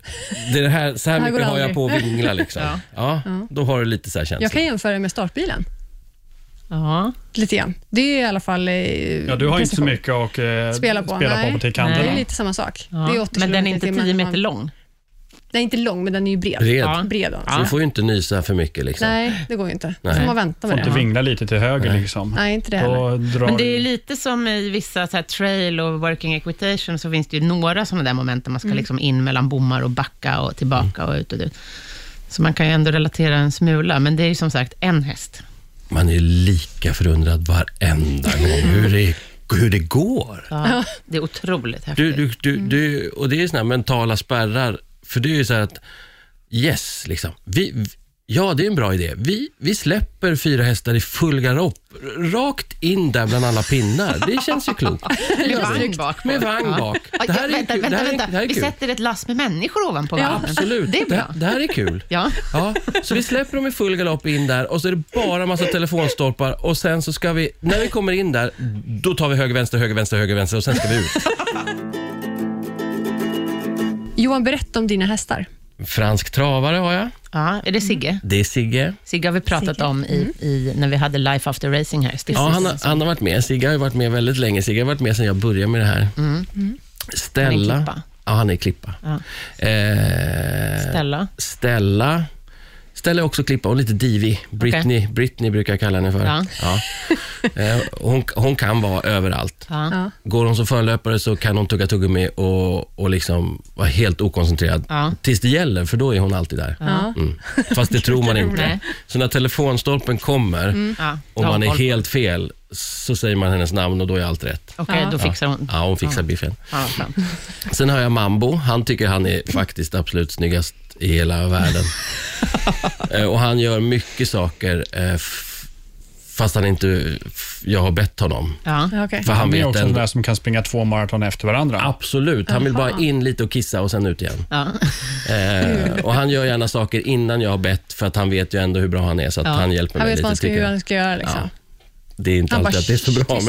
det är det här så här Här mycket det har jag på att vingla. Liksom. Ja. Ja. Då har du lite så här känsla. Jag kan jämföra med startbilen. Ja. Lite grann. Det är i alla fall eh, Ja, du har inte så mycket att eh, Spela på. spela Nej. på på Det är lite samma sak. Ja. Det är 80 Men den är inte i 10 timmen. meter lång. Den är inte lång, men den är ju bred. Bred. Ja. Bred alltså. Så du får ju inte nysa för mycket. Liksom. Nej, det går ju inte. Nej. får man vänta Får med inte det. vingla lite till höger Nej. liksom. Nej, inte det heller. Men det är lite som i vissa så här, trail och working equitation, så finns det ju några sådana där moment där man ska liksom in mellan bommar och backa och tillbaka och ut och ut. Så man kan ju ändå relatera en smula, men det är ju som sagt en häst. Man är ju lika förundrad varenda gång hur det, hur det går. Ja, Det är otroligt häftigt. Du, du, du, du, och det är såna här mentala spärrar. För det är ju så här att, yes, liksom. Vi, vi- ja, det är en bra idé. Vi, vi släpper fyra hästar i full galopp, rakt in där bland alla pinnar. Det känns ju klokt. Med vagn bak. Med vagn bak. Det här är vänta, kul. vänta, Det här är- vänta. det här är Vi kul. sätter ett lass med människor ovanpå Ja, vagnen. Absolut. Det är bra. Det, det här är kul. Ja. Ja, så vi släpper dem i full galopp in där och så är det bara massa telefonstolpar och sen så ska vi, när vi kommer in där, då tar vi höger, vänster, höger, vänster, höger, vänster och sen ska vi ut. Johan, berätta om dina hästar. Fransk travare har jag. Ja, är det Sigge? Det är Sigge. Sigge har vi pratat Sigge. om i, i, när vi hade Life After Racing här. Ja, han, har, han har varit med. Sigge har ju varit med väldigt länge. Sigge har varit med sedan jag började med det här. Stella. Han är klippa. Ja, han är klippa. Ja. Eh, Stella. Stella. Stella är också klippa. Hon är lite divig. Britney, Britney brukar jag kalla henne för. Ja. Ja. Eh, hon, hon kan vara överallt. Ja. Går hon som förlöpare så kan hon tugga tuggummi och, och liksom vara helt okoncentrerad. Ja. Tills det gäller, för då är hon alltid där. Ja. Mm. Fast det tror man inte. Nej. Så när telefonstolpen kommer Ja. och man är helt fel, så säger man hennes namn och då är allt rätt. Okej, Ja. då fixar hon. Ja, hon fixar biffen. Ja, skönt. Sen har jag Mambo. Han tycker han är faktiskt absolut snyggast i hela världen. Eh, och han gör mycket saker eh, fast han inte, jag har bett honom. Ja. Okej. För han Han är vet också den ändå. där som kan springa två maraton efter varandra. Absolut, han vill bara in lite och kissa och sen ut igen. Ja. Eh, och han gör gärna saker innan jag har bett för att han vet ju ändå hur bra han är så att Ja. han hjälper Han mig vet lite. han hur han ska göra. Liksom. Ja, Det är inte Han alltid bara, att det är så bra, "Tyst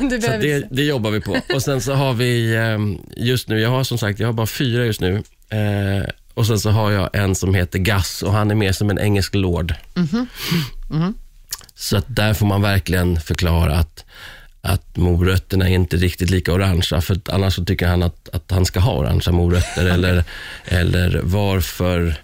men Så det, det jobbar vi på. Och sen så har vi ehm, just nu, jag har som sagt, jag har bara fyra just nu. Eh, och sen så har jag en som heter Gus och han är mer som en engelsk lord. Så att där får man verkligen förklara att, att morötterna är inte riktigt lika orangea, för annars så tycker han att, att han ska ha orangea morötter. eller, eller varför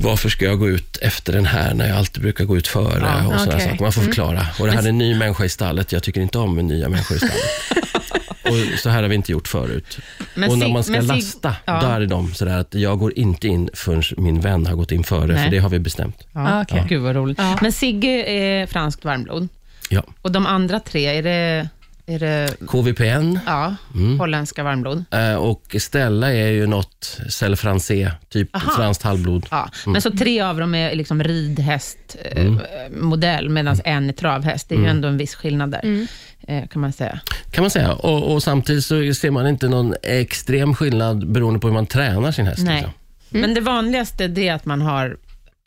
varför ska jag gå ut efter den här när jag alltid brukar gå ut före? Ja, och sådana okej. saker. Man får förklara. Och det här är en ny människa i stallet. Jag tycker inte om nya människor i stallet. och så här har vi inte gjort förut. Men och när man ska Sig- lasta, ja. då är det de sådär att jag går inte in förrän min vän har gått in före, Nej. för det har vi bestämt. Ja, Ah, okej. Gud vad roligt. Ja. Men Sigge är franskt varmblod. Ja. Och de andra tre, är det, är det KVPN ja, Mm. holländska varmblod? eh, och Stella är ju något Celle Francais, typ Aha. franskt halvblod. Ja. Men så tre av dem är liksom ridhästmodell, Mm. eh, modell, medan en är travhäst. Det är ju ändå en viss skillnad där, eh, kan man säga. Kan man säga. Och, och samtidigt så ser man inte någon extrem skillnad beroende på hur man tränar sin häst. Nej. Liksom. Men det vanligaste är att man har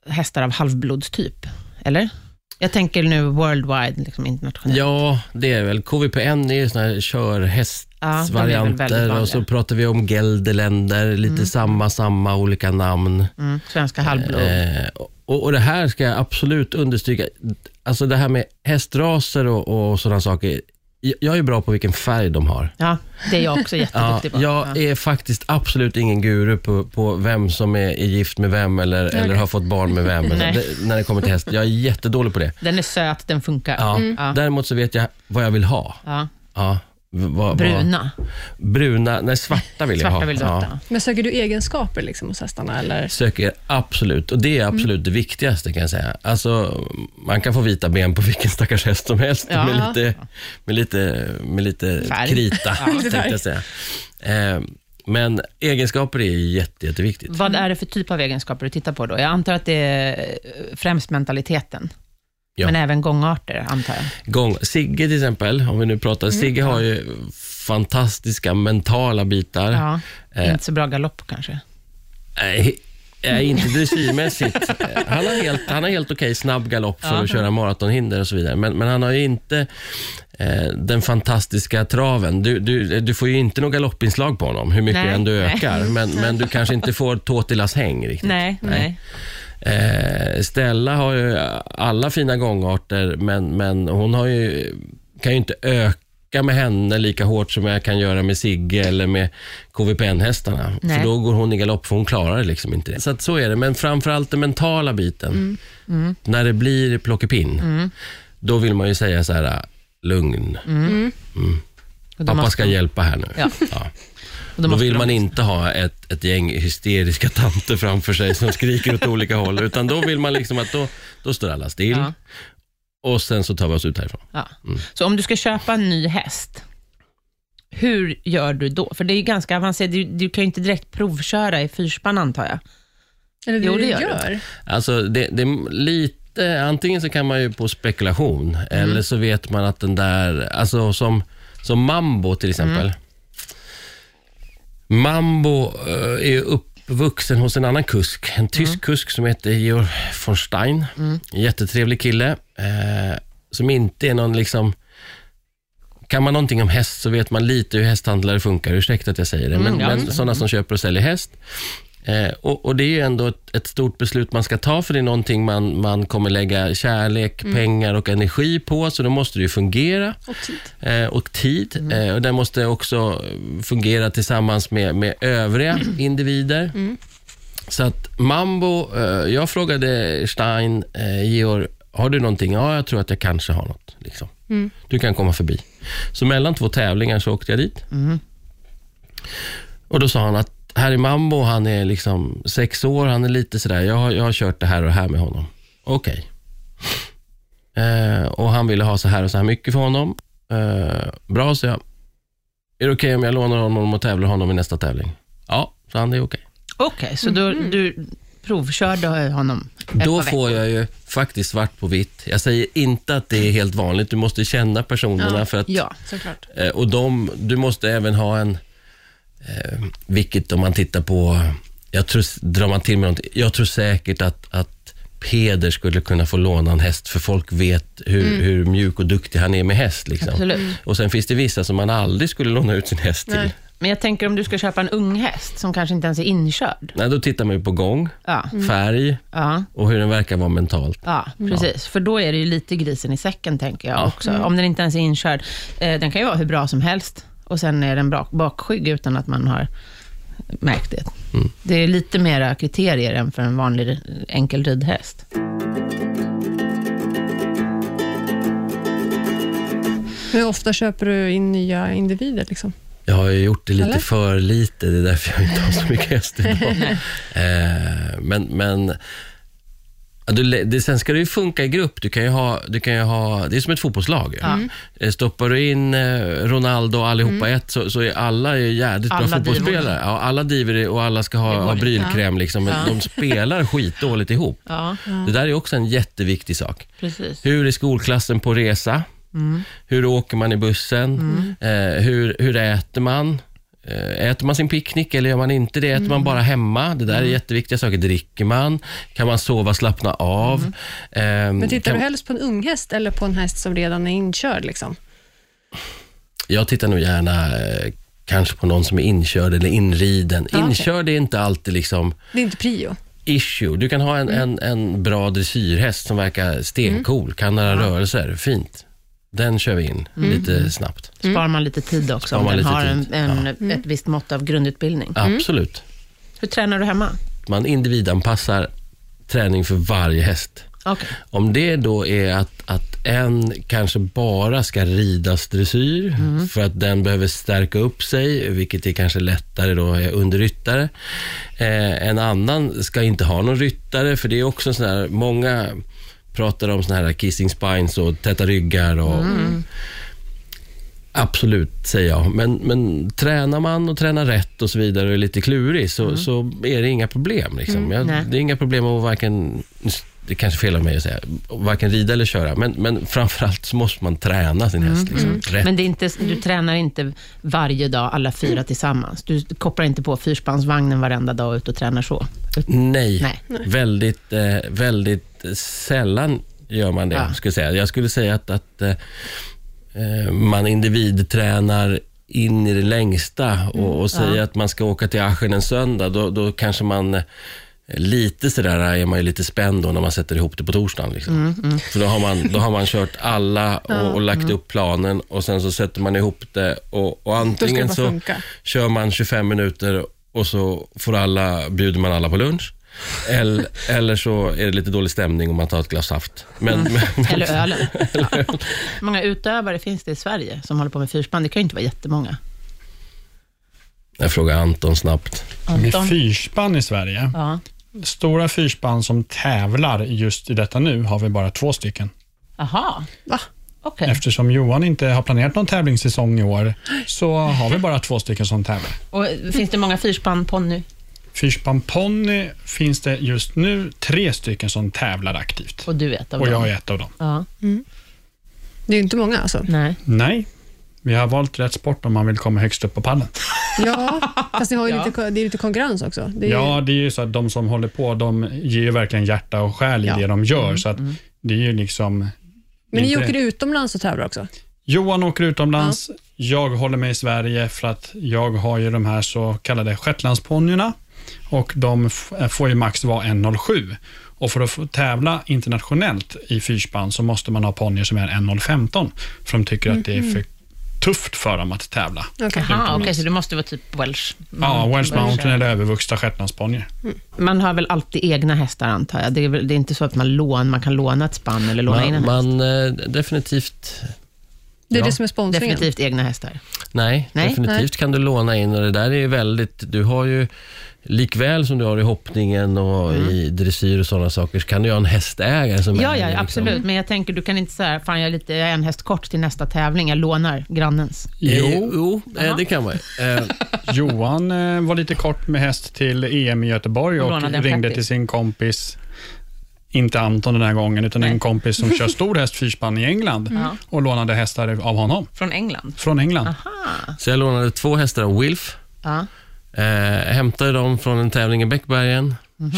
hästar av halvblodstyp, eller? Jag tänker nu worldwide, liksom internationellt. Ja, det är väl. KVPN är ju såna här Ja, körhästvarianter väl väldigt och så pratar vi om Gelderländer, lite samma, samma, olika namn. Mm, svenska halvblod. Eh, och, och det här ska jag absolut understryka. Alltså det här med hästraser och, och sådana saker. Jag, är bra på vilken färg de har. Ja, det är jag också Ja, jätteduktig på. jag är faktiskt absolut ingen guru på, på vem som är, är gift med vem eller, eller har fått barn med vem Nej. det, när det kommer till häst. Jag är jättedålig på det. Den är söt, den funkar. Ja. Ja. Däremot så vet jag vad jag vill ha. Ja. Ja, v- vad- vad- Bruna. bruna, nej svarta vill jag Svarta ha. vill du ja. Men söker du egenskaper liksom hos hästarna? Eller? Söker absolut, och det är absolut det viktigaste kan jag säga. Alltså, man kan få vita ben på vilken stackars häst som helst Ja. med, lite, med, lite, med lite Färg. krita, Ja. tänkte jag säga. Eh, men egenskaper är jätte, jätteviktigt. Vad är det för typ av egenskaper du tittar på då? Jag antar att det är eh, främst mentaliteten, Ja. men även gångarter, antar jag. Gång. Sigge till exempel, om vi nu pratar, Mm, Sigge har ju fantastiska mentala bitar. Ja, Eh. Inte så bra galopp kanske. Nej, eh, inte dressyrmässigt. Han har helt, han har helt okej snabb galopp för Ja. att köra maratonhinder och så vidare. Men, men han har ju inte eh, den fantastiska traven. Du, du, du får ju inte något galoppinslag på honom, hur mycket Nej, än du nej. ökar. Men, men du kanske inte får Tåtilas häng riktigt. Nej, nej. Eh, Stella har ju alla fina gångarter, men, men hon har ju, kan ju inte öka med henne lika hårt som jag kan göra med Sigge eller med KVPN-hästarna. För då går hon i galopp, för hon klarar det liksom inte. Det. Så att så är det, men framförallt den mentala biten. Mm. När det blir plockepinn, då vill man ju säga så här, lugn. Och då Pappa ska hjälpa här nu. Ja. Ja. Då vill de- man inte ha ett, ett gäng hysteriska tanter framför sig som skriker åt olika håll, utan då vill man liksom att då, då står alla still Ja. och sen så tar vi oss ut härifrån. Ja. Så om du ska köpa en ny häst, hur gör du då? För det är ju ganska avancerat. Du, du kan ju inte direkt provköra i fyrspann, antar jag. Eller det Jo, du det gör gör? Alltså det, det är lite, antingen så kan man ju på spekulation, eller så vet man att den där, alltså som, som Mambo till exempel. Mambo eh, är uppvuxen hos en annan kusk, en tysk kusk som heter Georg von Stein. En jättetrevlig kille, eh, som inte är någon liksom kan man någonting om häst så vet man lite hur hästhandlare funkar. Ursäkta att jag säger det, men, Mm, ja. men sådana som köper och säljer häst. Eh, och, och Det är ju ändå ett, ett stort beslut man ska ta, för det är någonting man, man kommer lägga kärlek, pengar och energi på, så då måste det ju fungera. Och tid. Eh, och tid. Eh, och den måste också fungera tillsammans med, med övriga individer. Så att Mambo, jag frågade Stein, Georg, har du någonting? Ja, jag tror att jag kanske har något. Liksom. Du kan komma förbi. Så mellan två tävlingar så åkte jag dit. Och Då sa han att här är Mambo, han är liksom sex år, han är lite sådär, jag har, jag har kört det här och det här med honom. Okej. Eh, och han ville ha så här och så här mycket för honom. Eh, bra, så jag. Är det okej om jag lånar honom och tävlar honom i nästa tävling? Ja, så han det är okej. Okej, så då, du provkörde honom Då får jag ju faktiskt svart på vitt. Jag säger inte att det är helt vanligt. Du måste känna personerna Ja, för att Ja, Såklart. Eh, Och de, du måste även ha en, eh, vilket om man tittar på, jag tror, drar man till med någonting, jag tror säkert att, att Peder skulle kunna få låna en häst, för folk vet hur, hur mjuk och duktig han är med häst. Liksom. absolut. Och sen finns det vissa som man aldrig skulle låna ut sin häst till. Nej. Nej. Men jag tänker om du ska köpa en ung häst som kanske inte ens är inkörd. då tittar man ju på gång, Ja, färg ja, och hur den verkar vara mentalt. ja precis. För då är det ju lite grisen i säcken, tänker jag Ja. också. Om den inte ens är inkörd. Eh, den kan ju vara hur bra som helst och sen är den bra, bakskygg utan att man har märkt det. Mm. Det är lite mera kriterier än för en vanlig enkel ridhäst. Hur ofta köper du in nya individer? Liksom? Jag har ju gjort det lite Eller? för lite, det är därför jag inte har så mycket häst idag. eh, men, men ja, du, det, sen ska det ju funka i grupp. Du kan ju ha, du kan ha, det är som ett fotbollslag. Eh, Stoppar du in eh, Ronaldo och allihopa ett så, så är alla ju jävligt bra Alla fotbollsspelare. Ja, alla diver och alla ska ha, ha brylkräm, liksom, men de spelar skitdåligt ihop. Ja, Det där är också en jätteviktig sak. precis. Hur är skolklassen på resa? Hur åker man i bussen? Eh, hur, hur äter man? Eh, äter man sin picknick eller gör man inte det? Äter man bara hemma? Det där är jätteviktiga saker. Dricker man? Kan man sova, slappna av? Eh, Men tittar kan, du helst på en ung häst eller på en häst som redan är inkörd? Liksom? Jag tittar nog gärna eh, kanske på någon som är inkörd eller inriden. Okej. Inkörd är inte alltid liksom Det är inte prio. issue. Du kan ha en, en, en bra dressyrhäst som verkar stencool, kan några rörelser, fint. Den kör vi in lite snabbt. Sparar man lite tid också Sparar om man den har en, en, ett visst mått av grundutbildning. Absolut. Hur tränar du hemma? Man individanpassar träning för varje häst. Okej. Om det då är att, att en kanske bara ska ridas dressyr för att den behöver stärka upp sig, vilket är kanske lättare då är under ryttare. Eh, en annan ska inte ha någon ryttare, för det är också sån här, många pratar om såna här kissing spines och täta ryggar och Absolut, säger jag. Men, men tränar man och tränar rätt och så vidare och är lite klurig så, så är det inga problem. Liksom. jag, nej. det är inga problem att varken, det är kanske fel av mig att säga, varken rida eller köra, men, men framförallt så måste man träna sin häst. Liksom, rätt. Men det är inte, du tränar inte varje dag, alla fyra tillsammans? Du kopplar inte på fyrspannsvagnen varenda dag ut och tränar så? Nej, Nej. Väldigt, eh, väldigt sällan gör man det. Ja. Skulle jag, säga. jag skulle säga att, att eh, eh, man individtränar in i det längsta och, och säger att man ska åka till Aschen en söndag, då, då kanske man eh, Lite sådär är man ju lite spänd då när man sätter ihop det på torsdagen. Liksom. För då har, man, då har man kört alla och, och lagt upp planen och sen så sätter man ihop det och, och det antingen så funka. kör man 25 minuter och så får alla, bjuder man alla på lunch. Eller, eller så är det lite dålig stämning om man tar ett glas saft. Men, men, Eller ölen. Ja. Hur många utövare finns det i Sverige som håller på med fyrspann? Det kan ju inte vara jättemånga. jag frågar Anton snabbt. Med Anton? fyrspann i Sverige, Ja. Stora fyrspann som tävlar just i detta nu, har vi bara två stycken. Aha. Va? Okej. Eftersom Johan inte har planerat någon tävlingssäsong i år, så har vi bara två stycken som tävlar. Och finns det många fyrspann ponny? Fyrspann ponny finns det just nu tre stycken som tävlar aktivt. Och du vet av Och jag dem? är ett av dem. Ja. Det är ju inte många alltså. Nej. Nej, vi har valt rätt sport om man vill komma högst upp på pallen. Ja, fast ni har ju Ja. lite, det är lite konkurrens också. Det är Ja, det är ju så att de som håller på, de ger ju verkligen hjärta och själ i Ja. det de gör. Så att det är ju liksom... men ni inte- åker utomlands och tävlar också? Johan åker utomlands, jag håller mig i Sverige för att jag har ju de här så kallade shetlandsponnyerna och de f- får ju max vara 1,07. Och för att få tävla internationellt i fyrspann så måste man ha ponnyer som är 1,015 för de tycker att det är för tufft för dem att tävla. Okej. Jaha, okej, så det måste vara typ Welsh. Ja, Welsh. Mountain eller övervuxna shetlandsponnyer. Man har väl alltid egna hästar antar jag? Det är, väl, det är inte så att man, lån, man kan låna ett spann eller låna in en Man, häst? man eh, definitivt, Det är Ja. det som är sponsringen. Definitivt egna hästar. nej, Nej, definitivt kan du låna in och det där är ju väldigt, du har ju likväl som du har i hoppningen och i dressyr och sådana saker, så kan du ha en hästägare som Ja, ja, liksom. absolut. Men jag tänker, du kan inte säga, fan jag är, lite, jag är en häst kort till nästa tävling, jag lånar grannens. Eh, Jo, jo eh, det kan man eh, Johan eh, var lite kort med häst till EM i Göteborg Och och ringde 50. till sin kompis, inte Anton den här gången, utan en kompis som kör stor häst fyrspann i England Ja. och lånade hästar av honom Från England. från England. Så jag lånade två hästar av Wilf, Ja. Eh, hämtade dem från en tävling i Bäckbergen,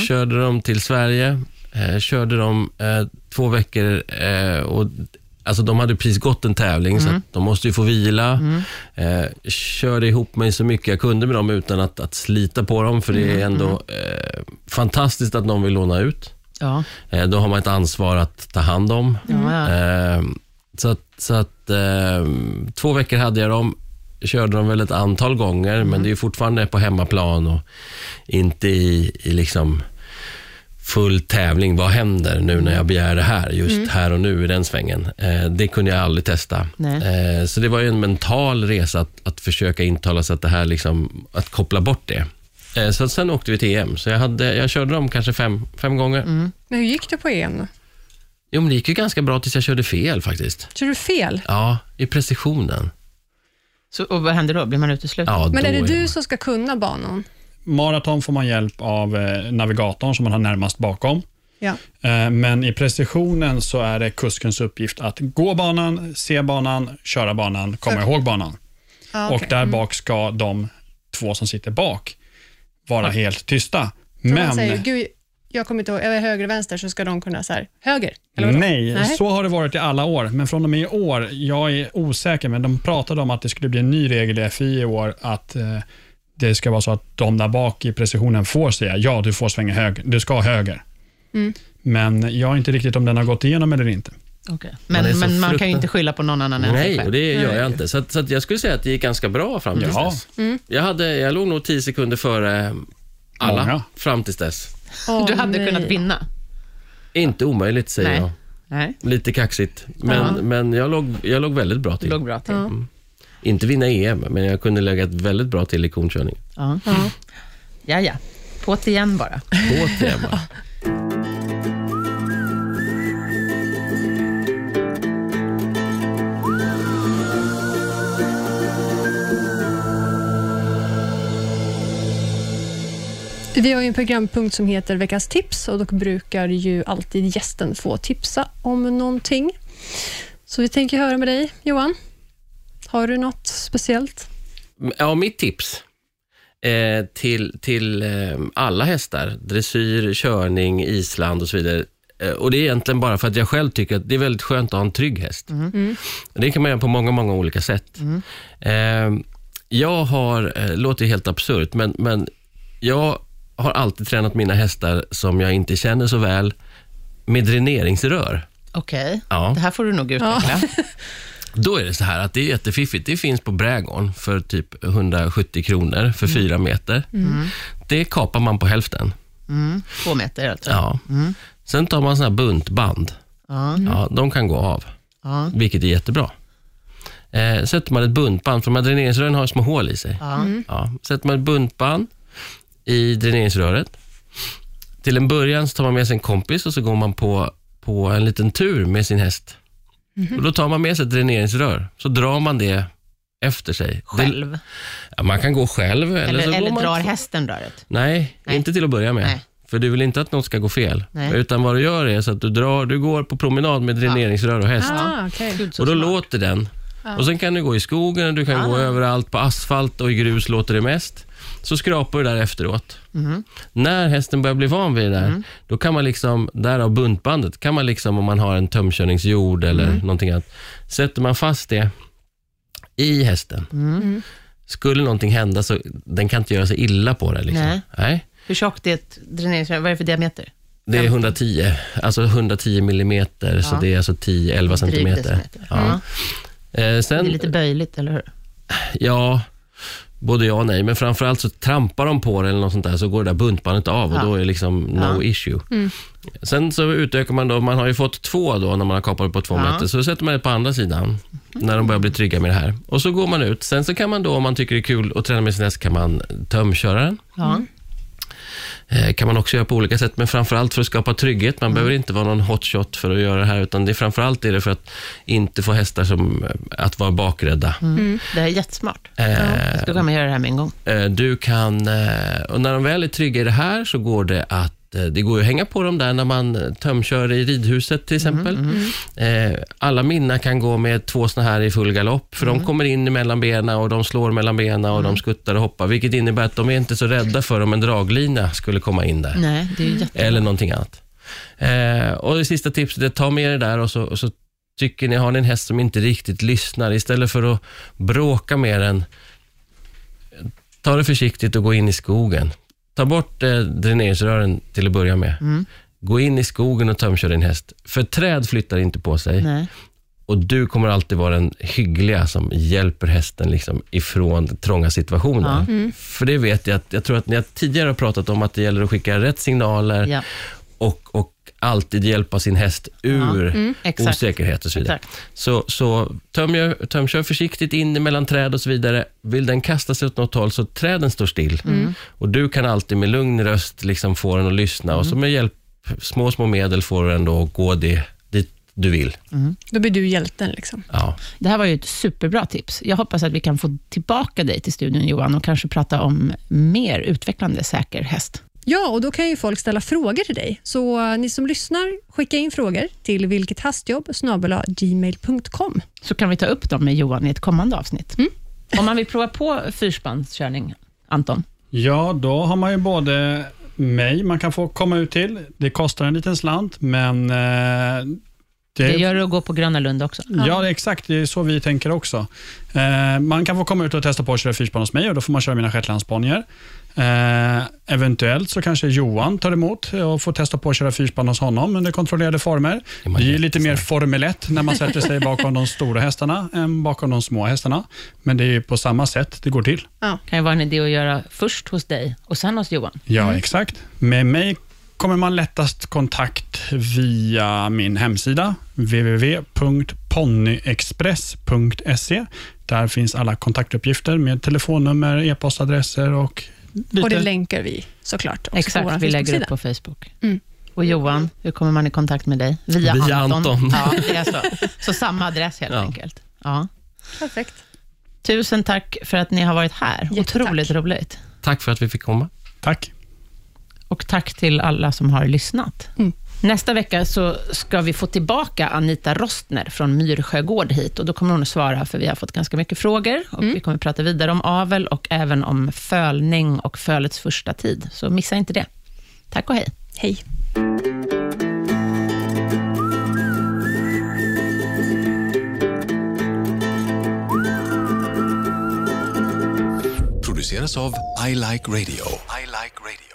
körde dem till Sverige, eh, körde dem eh, två veckor eh, och Alltså de hade precis gått en tävling så att de måste ju få vila. Eh, körde ihop mig så mycket jag kunde med dem utan att, att slita på dem för det är ändå eh, fantastiskt att någon vill låna ut. Ja. Eh, då har man ett ansvar att ta hand om. Ja, ja. Eh, så att, så att eh, två veckor hade jag dem körde dem väl ett antal gånger, men det är fortfarande på hemmaplan och inte i, i liksom full tävling. Vad händer nu när jag begär det här, just här och nu i den svängen? Eh, det kunde jag aldrig testa. Eh, så det var ju en mental resa att, att försöka intala sig att det här, liksom, att koppla bort det. Eh, så sen åkte vi till EM, så jag, hade, jag körde dem kanske fem, fem gånger. Men hur gick det på EM? Jo, men det gick ju ganska bra tills jag körde fel faktiskt. Kör du fel? Ja, i precisionen. Så, och vad händer då? Blir man utesluten? Ja, Men är det du som ska kunna banan? Maraton får man hjälp av eh, navigatorn som man har närmast bakom. Ja. Eh, Men i precisionen så är det kuskens uppgift att gå banan, se banan, köra banan, komma ihåg banan. Ah, Och okej. där bak ska de två som sitter bak vara helt tysta. Så Men säger, Gud, jag kommer inte ihåg, är det höger och vänster så ska de kunna så här, höger? Eller nej, Nej. så har det varit i alla år. Men från och med i år, jag är osäker, men de pratade om att det skulle bli en ny regel i FI i år, att eh, det ska vara så att de där bak i precisionen får säga ja, du får svänga höger, du ska höger. Mm. Men jag är inte riktigt om den har gått igenom eller inte. Okej. Man är Men, så men man kan ju inte skylla på någon annan än Nej, själv. och det gör jag inte. Så, att, så att jag skulle säga att det gick ganska bra fram tills Ja. dess. Jag, hade, jag låg nog tio sekunder före alla Många. fram tills dess. Åh, Du hade nej. kunnat vinna. Inte omöjligt, säger Nej. jag. Nej, Lite kaxigt, men, Ja. men jag, låg, jag låg väldigt bra till. låg bra till. Ja. Inte vinna EM, men jag kunde lägga ett väldigt bra till i konkörning. Ja. Ja. Ja, ja. På't igen bara. På tema. Vi har ju en programpunkt som heter Veckans tips och då brukar ju alltid gästen få tipsa om någonting. Så vi tänker höra med dig, Johan. Har du något speciellt? Ja, mitt tips eh, till, till eh, alla hästar, dressyr, körning, island och så vidare. Eh, och Det är egentligen bara för att jag själv tycker att det är väldigt skönt att ha en trygg häst. Det kan man göra på många, många olika sätt. Eh, jag har, eh, låter helt absurt, men, men jag har alltid tränat mina hästar som jag inte känner så väl med dräneringsrör. Okej, Ja. det här får du nog utveckla. Då är det så här att det är jättefiffigt. Det finns på brädgården för typ 170 kronor för fyra meter. Det kapar man på hälften. Mm. Två meter alltså. Ja. Sen tar man såna här buntband. Ja. Ja, de kan gå av, Ja. vilket är jättebra. Eh, sätter man ett buntband, för de här dräneringsrören har små hål i sig. Ja. Ja, sätter man ett buntband i dräneringsröret. Till en början så tar man med sig en kompis och så går man på, på en liten tur med sin häst. Och Då tar man med sig ett dräneringsrör, så drar man det efter sig. Det, Själv. ja, man kan gå själv. Eller, Eller, så eller går man drar hästen röret? Nej, Nej. inte till att börja med. Nej. För du vill inte att något ska gå fel. Nej. Utan vad du gör är så att du, drar, du går på promenad med dräneringsrör och häst. Ah, så Och då låter den. Och Sen kan du gå i skogen, och du kan Ah. gå överallt. På asfalt och i grus låter det mest. Så skrapar du där efteråt. Mhm. När hästen börjar bli van vid det där, Mm. då kan man liksom, därav buntbandet, kan man liksom om man har en tömkörningsjord eller Mm. någonting annat, sätter man fast det i hästen. Mm. Skulle någonting hända så den kan inte göra sig illa på det. Liksom. Nej. Nej. Hur tjockt är ett dräneringsrör? Vad är det för diameter? Det är 110, alltså 110 millimeter, så Ja. det är alltså 10-11 Drygt centimeter. decimeter. Ja. Eh, Det är sen, lite böjligt, eller hur? ja, både ja och nej, men framförallt så trampar de på det eller något sånt där, så går det där buntbandet av och Ja. då är det liksom no Ja. issue. Sen så utökar man då, man har ju fått två då när man har kapat på två Ja. meter, så sätter man det på andra sidan när de börjar bli trygga med det här. Och så går man ut. Sen så kan man då, om man tycker det är kul att träna med sin häst, kan man tömköra den. Ja. Eh, kan man också göra på olika sätt, men framförallt för att skapa trygghet. Man behöver inte vara någon hotshot för att göra det här, utan det är framförallt är det för att inte få hästar som eh, att vara bakrädda. Mm. Det här är jättesmart. Eh, Jag ska komma och göra det här med en gång. eh, du kan, eh, och när de väl är trygga i det här så går det att eh, det går att hänga på dem där när man eh, tömkör i ridhuset till exempel. Eh, alla mina kan gå med två såna här i full galopp, för de kommer in mellan benen och de slår mellan benen och de skuttar och hoppar, vilket innebär att de är inte så rädda för om en draglina skulle komma in där. Nej. Eller någonting annat. Och det sista tipset är ta med det där och så, och så tycker ni, har ni en häst som inte riktigt lyssnar, istället för att bråka med den, ta det försiktigt och gå in i skogen. Ta bort eh, dräneringsrören till att börja med. Mm. Gå in i skogen och tömkör din häst. För träd flyttar inte på sig Nej. och du kommer alltid vara den hyggliga som hjälper hästen liksom ifrån trånga situationer. För det vet jag, att jag tror att ni har tidigare har pratat om att det gäller att skicka rätt signaler Ja. Och, och alltid hjälpa sin häst ur Exakt. osäkerhet och så vidare. Exakt. Så, så tömkör, tömkör försiktigt in mellan träd och så vidare. Vill den kasta sig åt något håll så träden står still. Och du kan alltid med lugn röst liksom få den att lyssna och så med hjälp, små, små medel får du den då att gå det, dit du vill. Då blir du hjälten. Liksom. Ja. Det här var ju ett superbra tips. Jag hoppas att vi kan få tillbaka dig till studion, Johan, och kanske prata om mer utvecklande säker häst. Ja, och då kan ju folk ställa frågor till dig. Så eh, ni som lyssnar, skicka in frågor till vilkethastjobb gmail.com. Så kan vi ta upp dem med Johan i ett kommande avsnitt. Om man vill prova på fyrspanskörning, Anton? Ja, då har man ju både mig man kan få komma ut till. Det kostar en liten slant, men eh, Det gör det att gå på Gröna Lund också. Ja, det är exakt. Det är så vi tänker också. Eh, man kan få komma ut och testa på att köra fyrspann hos mig och då får man köra mina shetlandsponnyer. Eh, eventuellt så kanske Johan tar emot och får testa på att köra fyrspann hos honom under kontrollerade former. Det är lite mer Formel 1 när man sätter sig bakom de stora hästarna än bakom de små hästarna. Men det är ju på samma sätt det går till. kan ju vara en idé att göra först hos dig och sen hos Johan. Ja, exakt. Med mig kommer man lättast kontakt via min hemsida www.ponnyexpress.se. Där finns alla kontaktuppgifter med telefonnummer, e-postadresser och lite... Och det länkar vi såklart också på Exakt, vår vi lägger upp på Facebook. Mm. Och Johan, hur kommer man i kontakt med dig? Via, Via Anton. Ja, det är så. så samma adress helt Ja. enkelt. Ja. Perfekt. Tusen tack för att ni har varit här. Jättetack. Otroligt roligt. Tack för att vi fick komma. Tack. Och tack till alla som har lyssnat. Mm. Nästa vecka så ska vi få tillbaka Anita Rostner från Myrsjögård hit och då kommer hon att svara, för vi har fått ganska mycket frågor och vi kommer att prata vidare om avel och även om fölning och fölets första tid. Så missa inte det. Tack och hej. Hej. produceras av I Like Radio. I like radio.